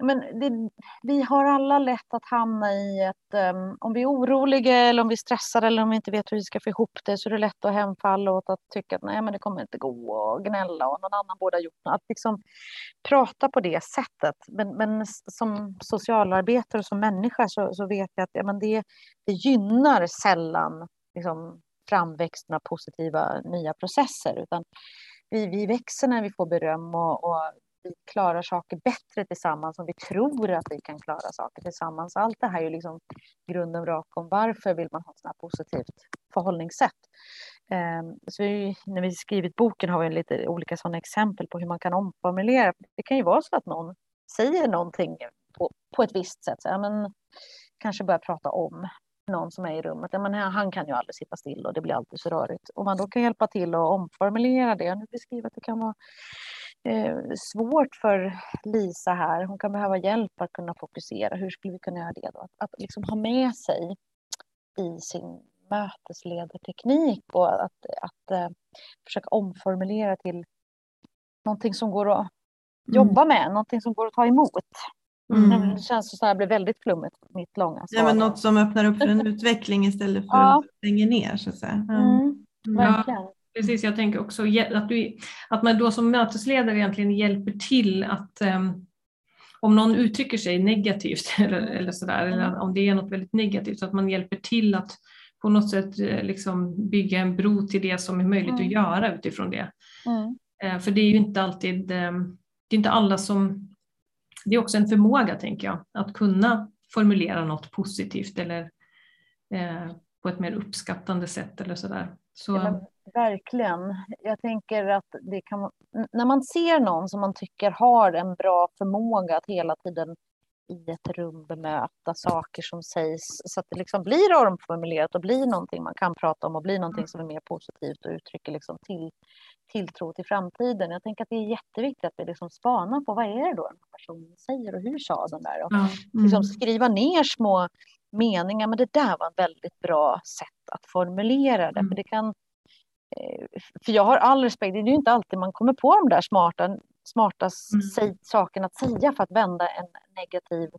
Speaker 2: men det, vi har alla lätt att hamna i ett, um, om vi är oroliga eller om vi stressar eller om vi inte vet hur vi ska få ihop det så är det lätt att hemfalla åt att tycka att nej men det kommer inte gå och gnälla och någon annan borde ha gjort något. Att liksom prata på det sättet. Men, men som socialarbetare och som människa så, så vet jag att ja, men det, det gynnar sällan liksom, framväxten av positiva nya processer, utan vi, vi växer när vi får beröm och, och vi klarar saker bättre tillsammans om vi tror att vi kan klara saker tillsammans. Allt det här är ju liksom grunden bakom varför vill man ha ett sådant här positivt förhållningssätt. Ehm, så vi, när vi skrivit boken har vi lite olika sådana exempel på hur man kan omformulera. Det kan ju vara så att någon säger någonting på, på ett visst sätt. Så, ja, men, kanske börja prata om någon som är i rummet. Ja, men han kan ju aldrig sitta still och det blir alltid så rörigt. Om man då kan hjälpa till att omformulera det. Nu beskriver att det kan vara eh, svårt för Lisa här. Hon kan behöva hjälp att kunna fokusera. Hur skulle vi kunna göra det då? Att, att liksom ha med sig i sin mötesledarteknik och att, att eh, försöka omformulera till någonting som går att mm. jobba med, någonting som går att ta emot. Mm. Det känns som att det blir väldigt flummigt, mitt långa
Speaker 3: svar. Ja, men något som öppnar upp för en utveckling istället för ja. att stänga ner. Så att säga. Mm.
Speaker 1: Verkligen. Ja, precis, jag tänker också att, du, att man då som mötesledare egentligen hjälper till att um, om någon uttrycker sig negativt eller, eller sådär, eller mm. om det är något väldigt negativt, så att man hjälper till att på något sätt eh, liksom bygga en bro till det som är möjligt mm. att göra utifrån det. Mm. Eh, för det är ju inte alltid, ehm, det är inte alla som, det är också en förmåga tänker jag, att kunna formulera något positivt eller eh, på ett mer uppskattande sätt eller sådär. Så...
Speaker 2: Verkligen. Jag tänker att det kan, när man ser någon som man tycker har en bra förmåga att hela tiden i ett rum bemöta saker som sägs så att det liksom blir omformulerat och blir någonting man kan prata om och blir någonting som är mer positivt och uttrycker liksom till, tilltro till framtiden. Jag tänker att det är jätteviktigt att vi liksom spanar på vad är det då den här personen säger och hur sa den där? Och mm. liksom skriva ner små meningar, men det där var ett väldigt bra sätt att formulera det. Mm. För, det kan, för jag har all respekt, det är ju inte alltid man kommer på de där smarta smarta mm. saken att säga för att vända en negativ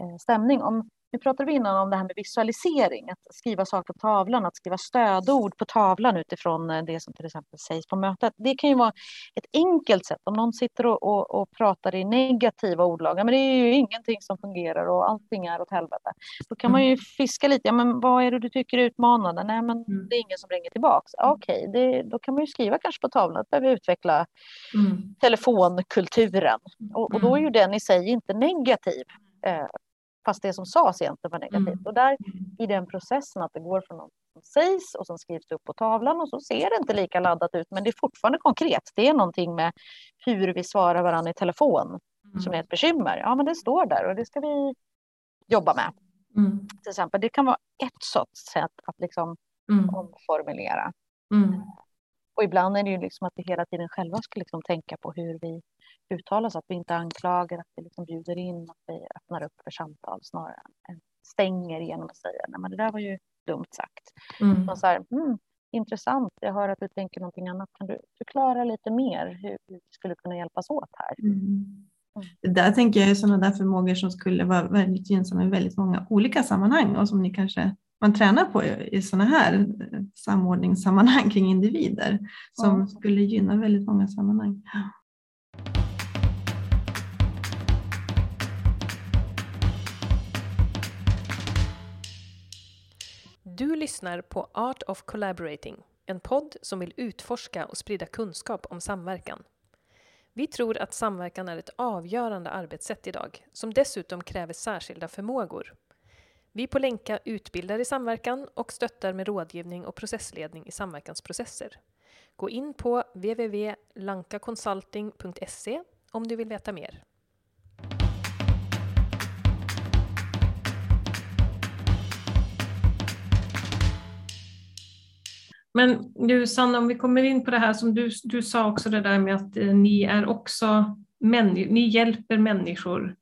Speaker 2: eh, stämning. Om nu pratade vi innan om det här med visualisering, att skriva saker på tavlan, att skriva stödord på tavlan utifrån eh, det som till exempel sägs på mötet. Det kan ju vara ett enkelt sätt. Om någon sitter och, och, och pratar i negativa ordlag, men det är ju ingenting som fungerar och allting är åt helvete. Då kan man ju mm. fiska lite, ja men vad är det du tycker är utmanande? Nej men mm. det är ingen som ringer tillbaks. Okej, okay, då kan man ju skriva kanske på tavlan att behöver utveckla mm. telefonkulturen. Och, och, då är ju den i sig inte negativ. Fast det som sades egentligen var negativt. Mm. Och där i den processen att det går från något som sägs och som skrivs upp på tavlan och så ser det inte lika laddat ut men det är fortfarande konkret. Det är någonting med hur vi svarar varandra i telefon mm. som är ett bekymmer. Ja men det står där och det ska vi jobba med. Mm. Till exempel, det kan vara ett sorts sätt att liksom mm. omformulera. Och ibland är det ju liksom att vi hela tiden själva ska liksom tänka på hur vi uttalar så att vi inte anklagar, att vi liksom bjuder in, att vi öppnar upp för samtal snarare än stänger genom att säga nej men det där var ju dumt sagt. Mm. så här, mm, intressant, jag hör att du tänker någonting annat. Kan du förklara lite mer hur vi skulle kunna hjälpas åt här? Mm.
Speaker 3: mm. Det där tänker jag är sådana där förmågor som skulle vara väldigt gynnsamma i väldigt många olika sammanhang och som ni kanske man tränar på i sådana här eh, samordningssammanhang kring individer som ja. skulle gynna väldigt många sammanhang.
Speaker 4: Du lyssnar på Art of Collaborating, en podd som vill utforska och sprida kunskap om samverkan. Vi tror att samverkan är ett avgörande arbetssätt idag, som dessutom kräver särskilda förmågor. Vi på Länka utbildar i samverkan och stöttar med rådgivning och processledning i samverkansprocesser. Gå in på www.lankaconsulting.se om du vill veta mer.
Speaker 1: Men du Sanna, om vi kommer in på det här som du, du sa också det där med att eh, ni är också ni hjälper människor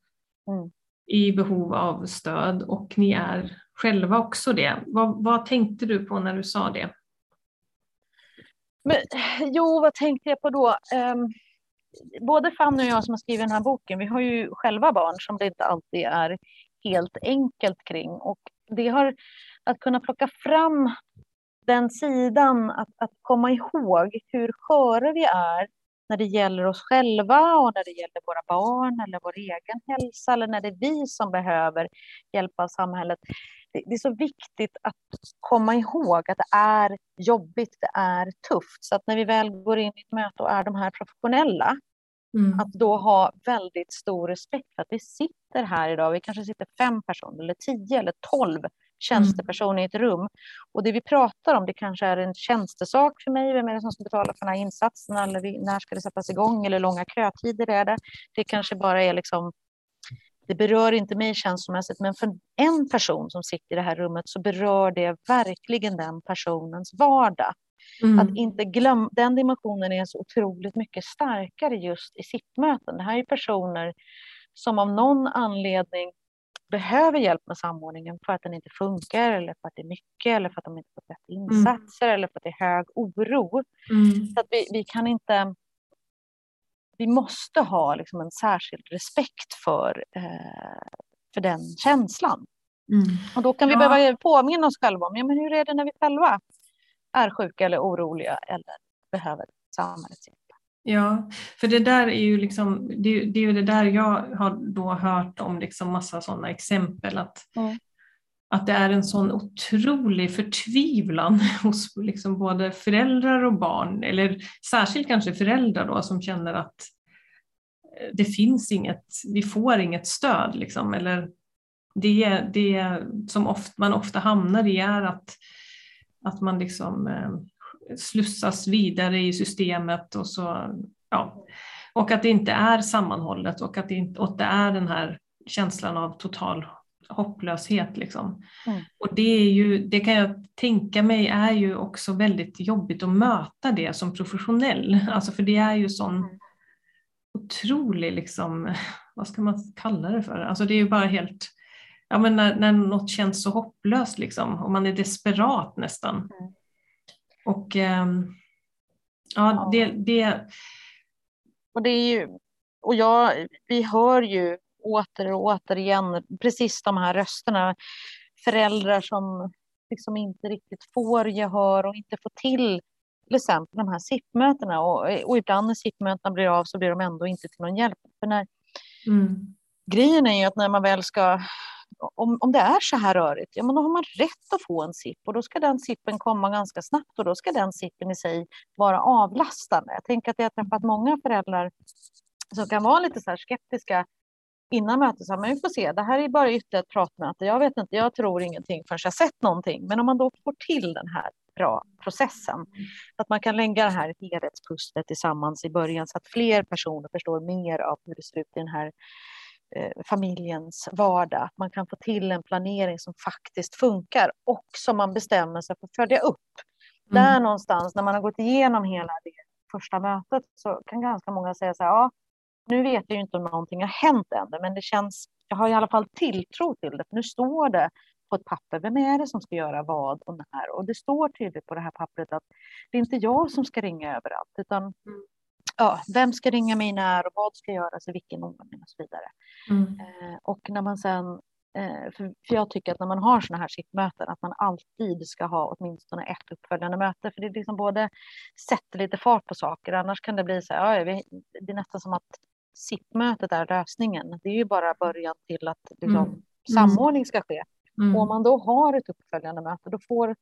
Speaker 1: mm i behov av stöd och ni är själva också det. Vad, vad tänkte du på när du sa det?
Speaker 2: Men, jo, vad tänkte jag på då? Um, både Fanny och jag som har skrivit den här boken, vi har ju själva barn som det inte alltid är helt enkelt kring. Och det har att kunna plocka fram den sidan, att, att komma ihåg hur sköra vi är när det gäller oss själva och när det gäller våra barn eller vår egen hälsa eller när det är vi som behöver hjälp av samhället. det är så viktigt att komma ihåg att det är jobbigt, det är tufft. Så att när vi väl går in i ett möte och är de här professionella, mm. att då ha väldigt stor respekt för att vi sitter här idag, vi kanske sitter fem personer eller tio eller tolv mm. i ett rum. Och det vi pratar om, det kanske är en tjänstesak för mig, vem är det som ska betala för den här insatsen, eller när ska det sättas igång, eller långa kötider är det. Det kanske bara är liksom det berör inte mig känslomässigt, men för en person som sitter i det här rummet så berör det verkligen den personens vardag. Mm. Att inte glömma, den dimensionen är så otroligt mycket starkare just i sittmöten. Det här är personer som av någon anledning behöver hjälp med samordningen för att den inte funkar eller för att det är mycket eller för att de inte fått rätt mm. insatser mm. eller för att det är hög oro. Mm. Så att vi, vi kan inte vi måste ha liksom en särskild respekt för, eh, för den känslan. Mm. Och då kan vi ja. behöva påminna oss själva om ja, men hur är det när vi själva är sjuka eller oroliga eller behöver samhällets hjälp.
Speaker 1: Ja, för det där är ju liksom, det, det är ju det där jag har då hört om liksom massa sådana exempel att, mm. att det är en sån otrolig förtvivlan hos liksom både föräldrar och barn, eller särskilt kanske föräldrar då som känner att det finns inget, vi får inget stöd liksom, eller det, det som ofta, man ofta hamnar i är att, att man liksom eh, slussas vidare i systemet och så, ja. Och att det inte är sammanhållet och att det, inte, och det är den här känslan av total hopplöshet. Liksom. Mm. Och det, är ju, det kan jag tänka mig är ju också väldigt jobbigt att möta det som professionell. Alltså för det är ju sån mm. otrolig, liksom, vad ska man kalla det för? Alltså det är ju bara helt, ja men när, när något känns så hopplöst liksom, och man är desperat nästan. Mm. Och ähm, ja, det, det...
Speaker 2: Och det är ju, och jag, vi hör ju åter och återigen precis de här rösterna. Föräldrar som liksom inte riktigt får gehör och inte får till till exempel de här SIP-mötena. Och, och ibland när SIP-mötena blir av så blir de ändå inte till någon hjälp. För när, mm. Grejen är ju att när man väl ska om, om det är så här rörigt, ja men då har man rätt att få en SIP och då ska den SIPen komma ganska snabbt och då ska den SIPen i sig vara avlastande. Jag tänker att jag har träffat många föräldrar som kan vara lite så här skeptiska innan mötet. Så men vi får se, det här är bara ytterligare ett pratmöte. Jag vet inte, jag tror ingenting förrän jag sett någonting. Men om man då får till den här bra processen, att man kan lägga det här helhetspusslet tillsammans i början så att fler personer förstår mer av hur det ser ut i den här familjens vardag. Att man kan få till en planering som faktiskt funkar och som man bestämmer sig för att följa upp. Mm. Där någonstans, när man har gått igenom hela det första mötet, så kan ganska många säga så här, ja, nu vet jag ju inte om någonting har hänt ännu, men det känns, jag har i alla fall tilltro till det. För nu står det på ett papper, vem är det som ska göra vad och när? Och det står tydligt på det här pappret att det är inte jag som ska ringa överallt, utan mm ja, vem ska ringa mig när och vad ska göras i vilken ordning och så vidare. Mm. Eh, och när man sen, eh, för, jag tycker att när man har sådana här sittmöten att man alltid ska ha åtminstone ett uppföljande möte, för det är liksom både sätter lite fart på saker, annars kan det bli så här, ja, det är nästan som att sittmötet är lösningen. Det är ju bara början till att liksom, mm. samordning ska ske. Mm. Och om man då har ett uppföljande möte, då får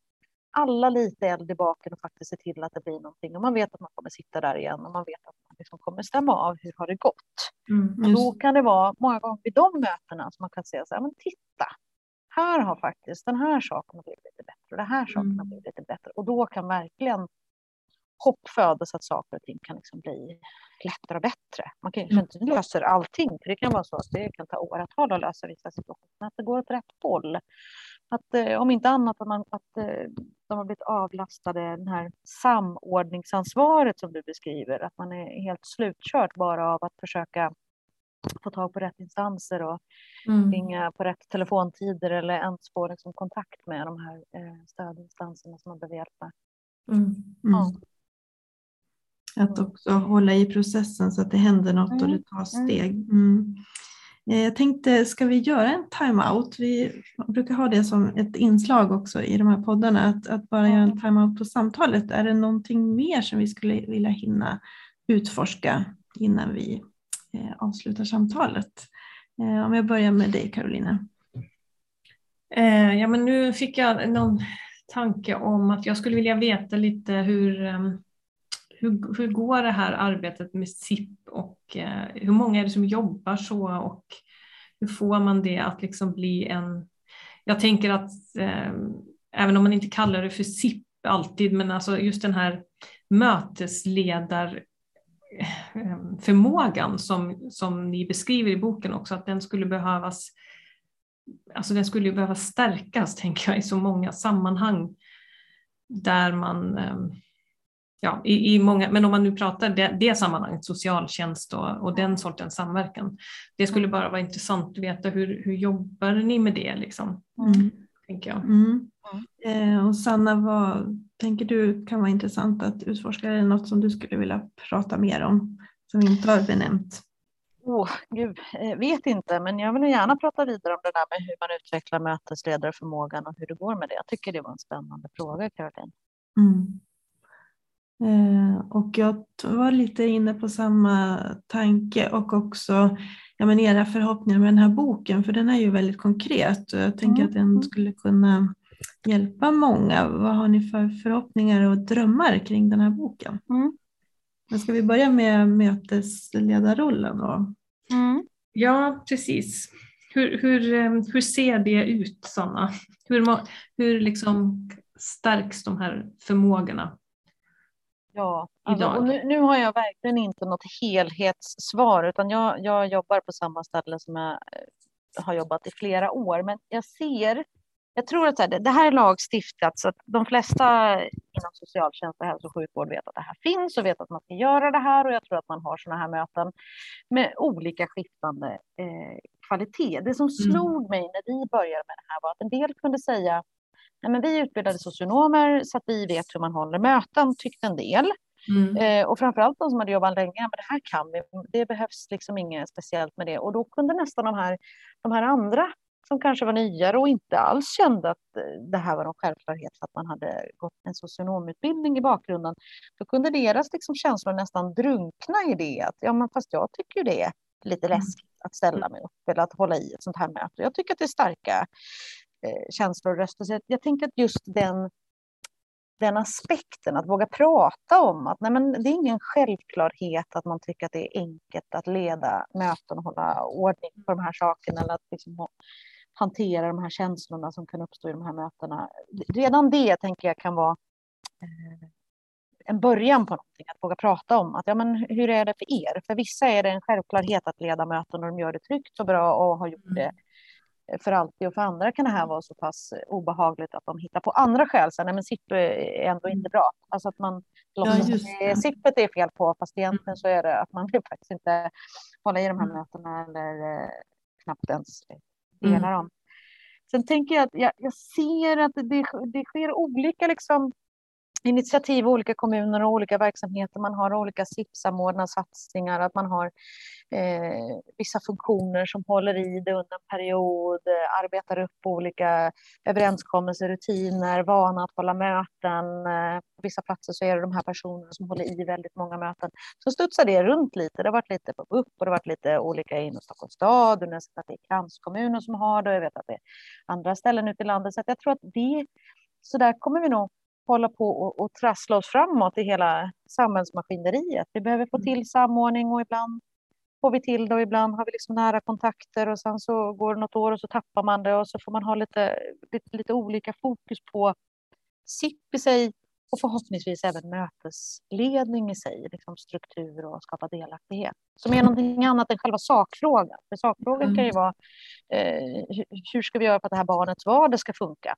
Speaker 2: alla lite eld i baken och faktiskt se till att det blir någonting. Och man vet att man kommer sitta där igen och man vet att man liksom kommer stämma av hur har det gått. Mm, och då kan det vara många gånger vid de mötena som man kan säga så här, men titta, här har faktiskt den här saken blivit lite bättre och det här saken mm. har blivit lite bättre. Och då kan verkligen hopp födas att saker och ting kan liksom bli lättare och bättre. Man kanske mm. inte löser allting, för det kan vara så att det kan ta åratal att lösa vissa situationer, men att det går åt rätt håll. Att eh, om inte annat att, man, att eh, de har blivit avlastade den här samordningsansvaret som du beskriver, att man är helt slutkört bara av att försöka få tag på rätt instanser och mm. ringa på rätt telefontider eller ens få liksom, kontakt med de här eh, stödinstanserna som man behöver hjälp med. Mm. Mm.
Speaker 3: Ja. Att också hålla i processen så att det händer något och det tas mm. steg. Eh, jag tänkte, ska vi göra en timeout? Vi brukar ha det som ett inslag också i de här poddarna, att, att bara göra en timeout på samtalet. Är det någonting mer som vi skulle vilja hinna utforska innan vi eh, avslutar samtalet? Eh, om jag börjar med dig Carolina.
Speaker 1: Eh, ja, men nu fick jag någon tanke om att jag skulle vilja veta lite hur, ehm, hur, hur går det här arbetet med SIP och eh, hur många är det som jobbar så och hur får man det att liksom bli en... Jag tänker att eh, även om man inte kallar det för SIP alltid, men alltså just den här mötesledarförmågan eh, förmågan som, som ni beskriver i boken också, att den skulle behövas alltså den skulle behöva stärkas tänker jag i så många sammanhang där man eh, ja, i, i många, men om man nu pratar det, det sammanhanget, socialtjänst och, och den sortens samverkan. Det skulle bara vara intressant att veta hur, hur jobbar ni med det liksom? Mm. Tänker jag.
Speaker 3: Mm. Eh, och Sanna, vad tänker du kan vara intressant att utforska? Är det något som du skulle vilja prata mer om som vi inte har benämnt?
Speaker 2: Oh, gud, eh, vet inte, men jag vill gärna prata vidare om det där med hur man utvecklar mötesledarförmågan och hur det går med det. Jag tycker det var en spännande fråga, Caroline. Mm.
Speaker 3: Eh, och jag var lite inne på samma tanke och också ja, men era förhoppningar med den här boken, för den är ju väldigt konkret och jag tänker mm. att den skulle kunna hjälpa många. Vad har ni för förhoppningar och drömmar kring den här boken? Mm. Men ska vi börja med mötesledarrollen då?
Speaker 1: Mm. Ja, precis. Hur, hur, eh, hur ser det ut, Sanna? Hur, hur liksom stärks de här förmågorna?
Speaker 2: Ja, alltså, och nu, nu, har jag verkligen inte något helhetssvar, utan jag, jag jobbar på samma ställe som jag eh, har jobbat i flera år. Men jag ser, jag tror att det här är lagstiftat så att de flesta inom socialtjänst och hälso och sjukvård vet att det här finns och vet att man ska göra det här och jag tror att man har sådana här möten med olika skiftande eh, kvalitet. Det som mm. slog mig när vi började med det här var att en del kunde säga Nej, men vi är utbildade socionomer så att vi vet hur man håller möten, tyckte en del. Mm. Eh, och framförallt de som hade jobbat länge, men det här kan vi, det behövs liksom inget speciellt med det. Och då kunde nästan de här, de här andra som kanske var nyare och inte alls kände att eh, det här var en självklarhet för att man hade gått en socionomutbildning i bakgrunden, då kunde deras liksom känslor nästan drunkna i det att ja, men fast jag tycker det är lite mm. läskigt att ställa mig upp eller att hålla i ett sånt här möte. Jag tycker att det är starka känslor och röster. Så jag, jag tänker att just den, den aspekten, att våga prata om att nej men det är ingen självklarhet att man tycker att det är enkelt att leda möten och hålla ordning på de här sakerna eller att liksom hantera de här känslorna som kan uppstå i de här mötena. Redan det tänker jag kan vara eh, en början på någonting, att våga prata om att ja, men hur är det för er? För vissa är det en självklarhet att leda möten och de gör det tryggt och bra och har gjort det för alltid och för andra kan det här vara så pass obehagligt att de hittar på andra skäl. Så, nej, men SIP är ändå inte bra. Alltså att man låtsas ja, att SIPet är fel på, fast egentligen så är det att man vill faktiskt inte hålla i de här mm. mötena eller eh, knappt ens dela mm. dem. Sen tänker jag att jag, jag ser att det, det sker olika liksom, initiativ i olika kommuner och olika verksamheter. Man har olika SIP-samordnade satsningar, att man har eh, vissa funktioner som håller i det under en period, eh, arbetar upp olika överenskommelser, rutiner, vana att hålla möten. Eh, på vissa platser så är det de här personerna som håller i väldigt många möten. Så studsar det runt lite. Det har varit lite på upp och det har varit lite olika inom Stockholms stad. Och nästan att det är kranskommuner som har det. och Jag vet att det är andra ställen ute i landet. Så jag tror att det, så där kommer vi nog hålla på och, och trassla oss framåt i hela samhällsmaskineriet. Vi behöver få mm. till samordning och ibland får vi till det och ibland har vi liksom nära kontakter och sen så går det något år och så tappar man det och så får man ha lite, lite, lite olika fokus på SIP i sig och förhoppningsvis även mötesledning i sig, liksom struktur och skapa delaktighet. Som är någonting annat än själva sakfrågan. För sakfrågan kan ju mm. vara eh, hur ska vi göra för att det här barnets vardag ska funka?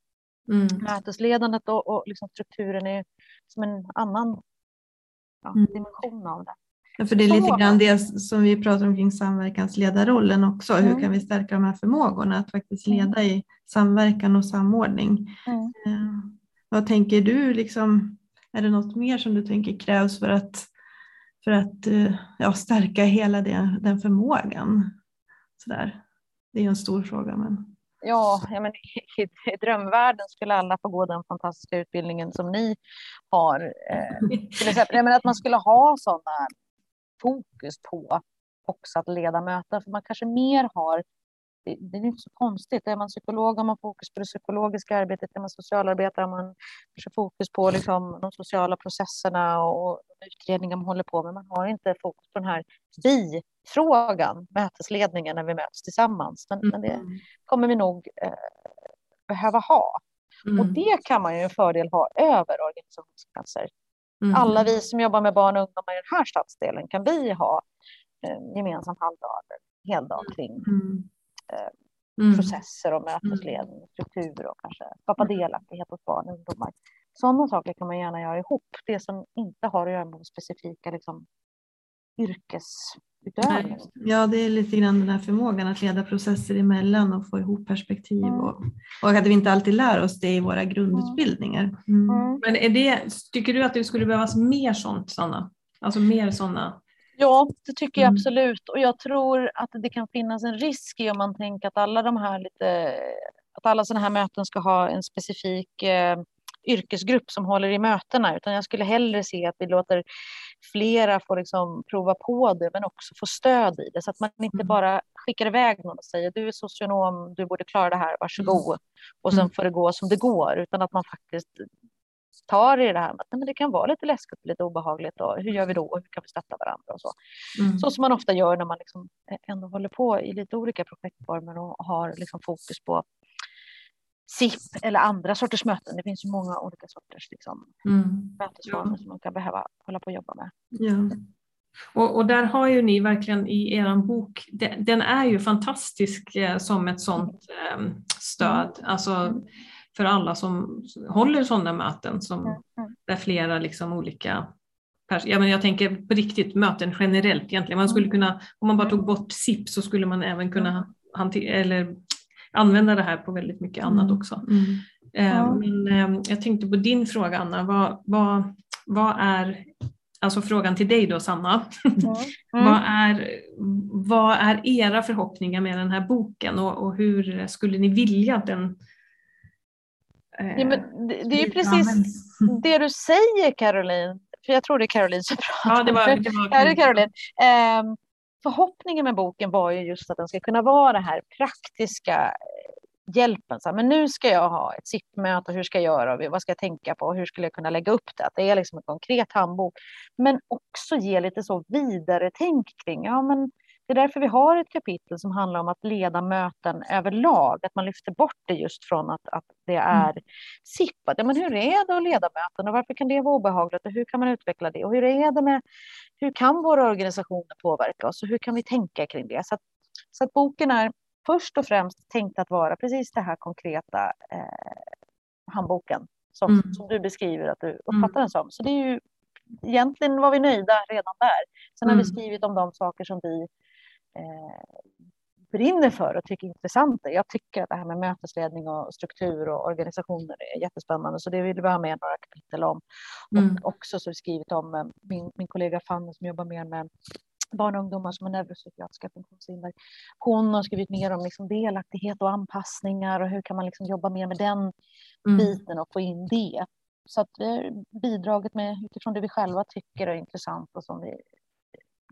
Speaker 2: Mm. Mötesledandet och, och liksom strukturen är som en annan ja, mm. dimension av det.
Speaker 3: Ja, för det är lite grann det som vi pratar om kring samverkansledarrollen också. Mm. Hur kan vi stärka de här förmågorna att faktiskt mm. leda i samverkan och samordning? Mm. Eh, vad tänker du, liksom, är det något mer som du tänker krävs för att, för att eh, ja, stärka hela det, den förmågan? Så där. Det är en stor fråga. Men...
Speaker 2: Ja, ja men i, i drömvärlden skulle alla få gå den fantastiska utbildningen som ni har. Eh, till exempel, men att man skulle ha sådana fokus på också att leda möten, för man kanske mer har det, är inte så konstigt. Är man psykolog har man fokus på det psykologiska arbetet, är man socialarbetare har man kanske fokus på liksom, de sociala processerna och utredningar man håller på med. Man har inte fokus på den här vi-frågan, mötesledningen, när vi möts tillsammans. Men, mm. men det mm. kommer vi nog eh, behöva ha. Mm. Och det kan man ju en fördel ha över organisationsgränser. Mm. Alla vi som jobbar med barn och ungdomar i den här stadsdelen kan vi ha eh, gemensam halvdag eller heldag mm. kring mm. Eh, mm. processer och mötesledning, struktur och kanske skapa delaktighet hos barn och ungdomar. Sådana saker kan man gärna göra ihop. Det som inte har att göra med specifika liksom, yrkesutövning.
Speaker 3: Ja, det är lite grann den här förmågan att leda processer emellan och få ihop perspektiv mm. och, och att vi inte alltid lär oss det i våra grundutbildningar. Mm.
Speaker 1: Mm. Men är det, tycker du att det skulle behövas mer sånt, Sanna? Alltså mer sådana
Speaker 2: Ja, det tycker jag mm. absolut. Och jag tror att det kan finnas en risk i om man tänker att alla de här lite, att alla sådana här möten ska ha en specifik eh, yrkesgrupp som håller i mötena, utan jag skulle hellre se att vi låter flera få liksom prova på det, men också få stöd i det, så att man inte mm. bara skickar iväg någon och säger du är socionom, du borde klara det här, varsågod, mm. och sen får det gå som det går, utan att man faktiskt tar i det här att men det kan vara lite läskigt och lite obehagligt och hur gör vi då och hur kan vi stötta varandra och så. Mm. Så som man ofta gör när man liksom ändå håller på i lite olika projektformer och har liksom fokus på SIP eller andra sorters möten. Det finns ju många olika sorters liksom, mm. mötesformer ja. som man kan behöva hålla på och jobba med.
Speaker 1: Ja. Och, och, där har ju ni verkligen i er bok, den, den är ju fantastisk eh, som ett sånt eh, stöd, alltså mm. För alla som håller sådana möten som, mm. där flera liksom olika Ja, men jag tänker på riktigt möten generellt egentligen. Man skulle kunna, om man bara tog bort SIP så skulle man även kunna eller använda det här på väldigt mycket annat mm. också. Mm. Eh, ja. Men eh, jag tänkte på din fråga Anna, vad, vad, vad är, alltså frågan till dig då Sanna, mm. vad, är, vad är era förhoppningar med den här boken och, och hur skulle ni vilja att den
Speaker 2: Ja, men det, det är ju precis det du säger Caroline. För jag tror det är Caroline som pratar.
Speaker 1: Ja, det var, det var
Speaker 2: ja, det är Caroline. Um, förhoppningen med boken var ju just att den ska kunna vara det här praktiska eh, hjälpen. Så här, men nu ska jag ha ett SIP-möte, hur ska jag göra, vad ska jag tänka på, hur skulle jag kunna lägga upp det? Att det är liksom en konkret handbok, men också ge lite så vidare tänk kring, ja men det är därför vi har ett kapitel som handlar om att leda möten överlag, att man lyfter bort det just från att, att det mm. är mm. SIP. Ja, men hur är det att leda möten och varför kan det vara obehagligt och hur kan man utveckla det och hur är det med hur kan våra organisationer påverka oss och hur kan vi tänka kring det? Så att, så att boken är först och främst tänkt att vara precis det här konkreta eh, handboken som, mm. som du beskriver att du uppfattar mm. den som. Så det är ju egentligen var vi nöjda redan där. Sen har vi mm. skrivit om de saker som vi brinner för och tycker är intressanta. Jag tycker att det här med mötesledning och struktur och organisationer är jättespännande, så det vill vi ha med några kapitel om. Mm. Och också så skrivit om eh, min, min kollega Fanny som jobbar mer med barn och ungdomar som har neuropsykiatriska funktionshinder. Hon har skrivit mer om liksom delaktighet och anpassningar och hur kan man liksom jobba mer med den mm. biten och få in det. Så att vi har bidragit med utifrån det vi själva tycker är intressant och som vi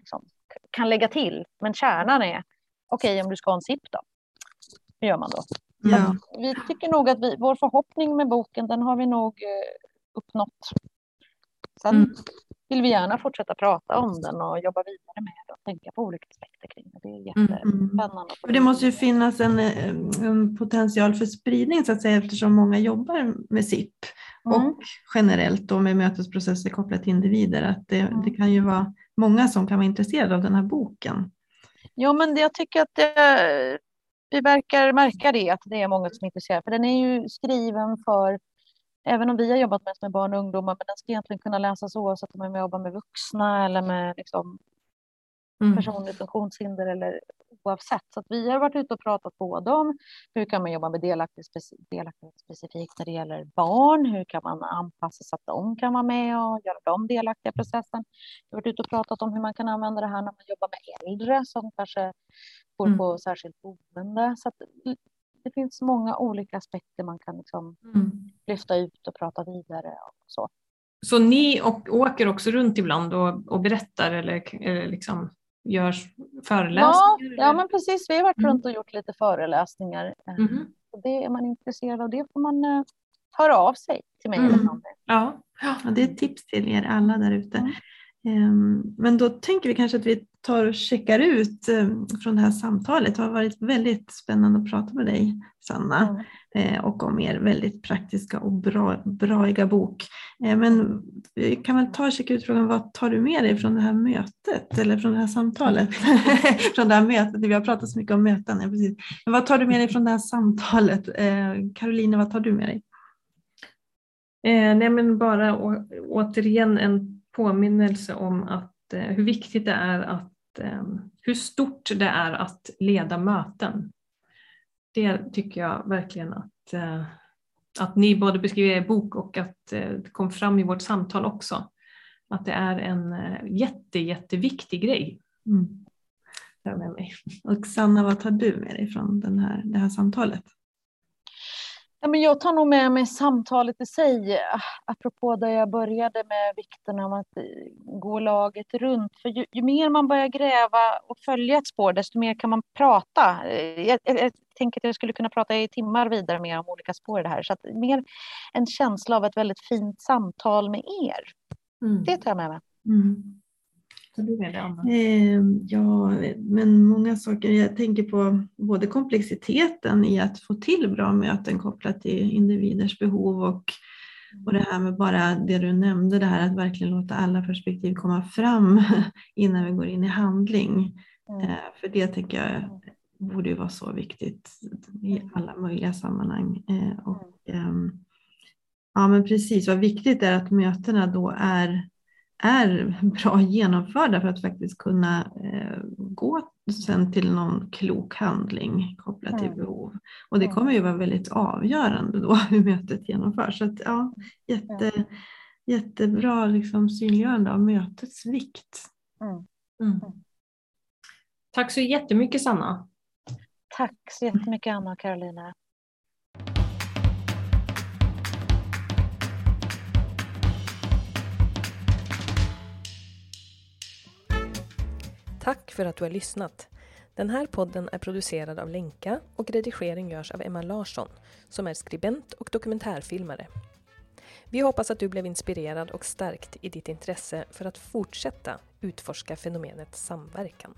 Speaker 2: liksom kan lägga till. Men kärnan är, okej okay, om du ska ha en SIP då, hur gör man då? Ja. Vi tycker nog att vi, vår förhoppning med boken, den har vi nog eh, uppnått. Sen mm. vill vi gärna fortsätta prata om den och jobba vidare med det och tänka på olika aspekter kring det. Det är mm, mm. jättespännande.
Speaker 3: Mm. Det måste ju finnas en, eh, en, potential för spridning så att säga eftersom många jobbar med SIP mm. och generellt då med mötesprocesser kopplat till individer. Att det, det kan ju vara många som kan vara intresserade av den här boken.
Speaker 2: Ja, men jag tycker att det, vi verkar märka det, att det är många som är intresserade. För den är ju skriven för, även om vi har jobbat mest med barn och ungdomar, men den ska egentligen kunna läsas oavsett om man jobbar med vuxna eller med liksom, mm. personligt funktionshinder eller oavsett. Så vi har varit ute och pratat både om hur kan man jobba med delaktighet, delaktighet specifikt när det gäller barn, hur kan man anpassa så att de kan vara med och göra dem delaktiga i processen. Vi har varit ute och pratat om hur man kan använda det här när man jobbar med äldre som kanske bor mm. på särskilt boende. Så att det finns många olika aspekter man kan liksom mm. lyfta ut och prata vidare och så.
Speaker 1: Så ni och, åker också runt ibland och, och berättar eller, eller liksom gör föreläsningar?
Speaker 2: Ja, ja, men precis. Vi har varit
Speaker 1: Mm.
Speaker 2: runt och gjort lite föreläsningar. Och Det är man intresserad av det får man eh, höra av sig till mig.
Speaker 1: Mm. Ja.
Speaker 3: Ja, det är ett tips till er alla där ute.
Speaker 2: Mm.
Speaker 3: Ehm, Men då tänker vi kanske att vi tar och checkar ut ehm, från det här samtalet. Det har varit väldigt spännande att prata med dig, Sanna.
Speaker 2: Mm.
Speaker 3: eh, och om er väldigt praktiska och bra, braiga bok. Eh, Men vi kan väl ta och checka ut frågan, vad tar du med dig från det här mötet eller från det här samtalet? från det här mötet, vi har pratat så mycket om möten. Ja, precis. Men vad tar du med dig från det här samtalet? Eh, Caroline, vad tar du med dig?
Speaker 1: Eh, nej men bara å, återigen en påminnelse om att, eh, hur viktigt det är att, eh, Ehm, hur stort det är att leda möten. Det tycker jag verkligen att, eh, att ni både beskriver i er bok och att det kom fram i vårt samtal också. Att det är en eh, jätte, jätteviktig grej.
Speaker 3: Mm.
Speaker 1: Med mig.
Speaker 3: Och Sanna, vad tar du med dig från den här, det här samtalet?
Speaker 2: Ja, men jag tar nog med mig samtalet i sig, ah, apropå där jag började med vikten av att eh, gå laget runt. För ju, ju mer man börjar gräva och följa ett spår, desto mer kan man prata. Eh, Jag, jag, jag tänker att jag skulle kunna prata i timmar vidare med om olika spår i det här. Så att mer en känsla av ett väldigt fint samtal med er.
Speaker 1: Mm.
Speaker 2: Det tar jag med mig.
Speaker 3: Mm.
Speaker 1: Tar du med dig Anna?
Speaker 3: Eh, ja, men många saker. Jag tänker på både komplexiteten i att få till bra möten kopplat till individers behov och, och det här med bara det du nämnde, det här att verkligen låta alla perspektiv komma fram innan vi går in i handling.
Speaker 2: Mm.
Speaker 3: Eh, för det tänker jag borde ju vara så viktigt i alla möjliga sammanhang. Eh, och, ehm, ja, men precis, vad viktigt är att mötena då är är bra genomförda för att faktiskt kunna eh, gå sen till någon klok handling kopplat till behov. Och det kommer ju vara väldigt avgörande då hur mötet genomförs. Så att, ja, jätte, jättebra liksom, synliggörande av mötets vikt.
Speaker 2: Mm.
Speaker 1: Mm. Tack så jättemycket Sanna.
Speaker 2: Tack så jättemycket Anna och Karolina.
Speaker 4: Tack för att du har lyssnat. Den här podden är producerad av Lenka och redigering görs av Emma Larsson som är skribent och dokumentärfilmare. Vi hoppas att du blev inspirerad och stärkt i ditt intresse för att fortsätta utforska fenomenet samverkan.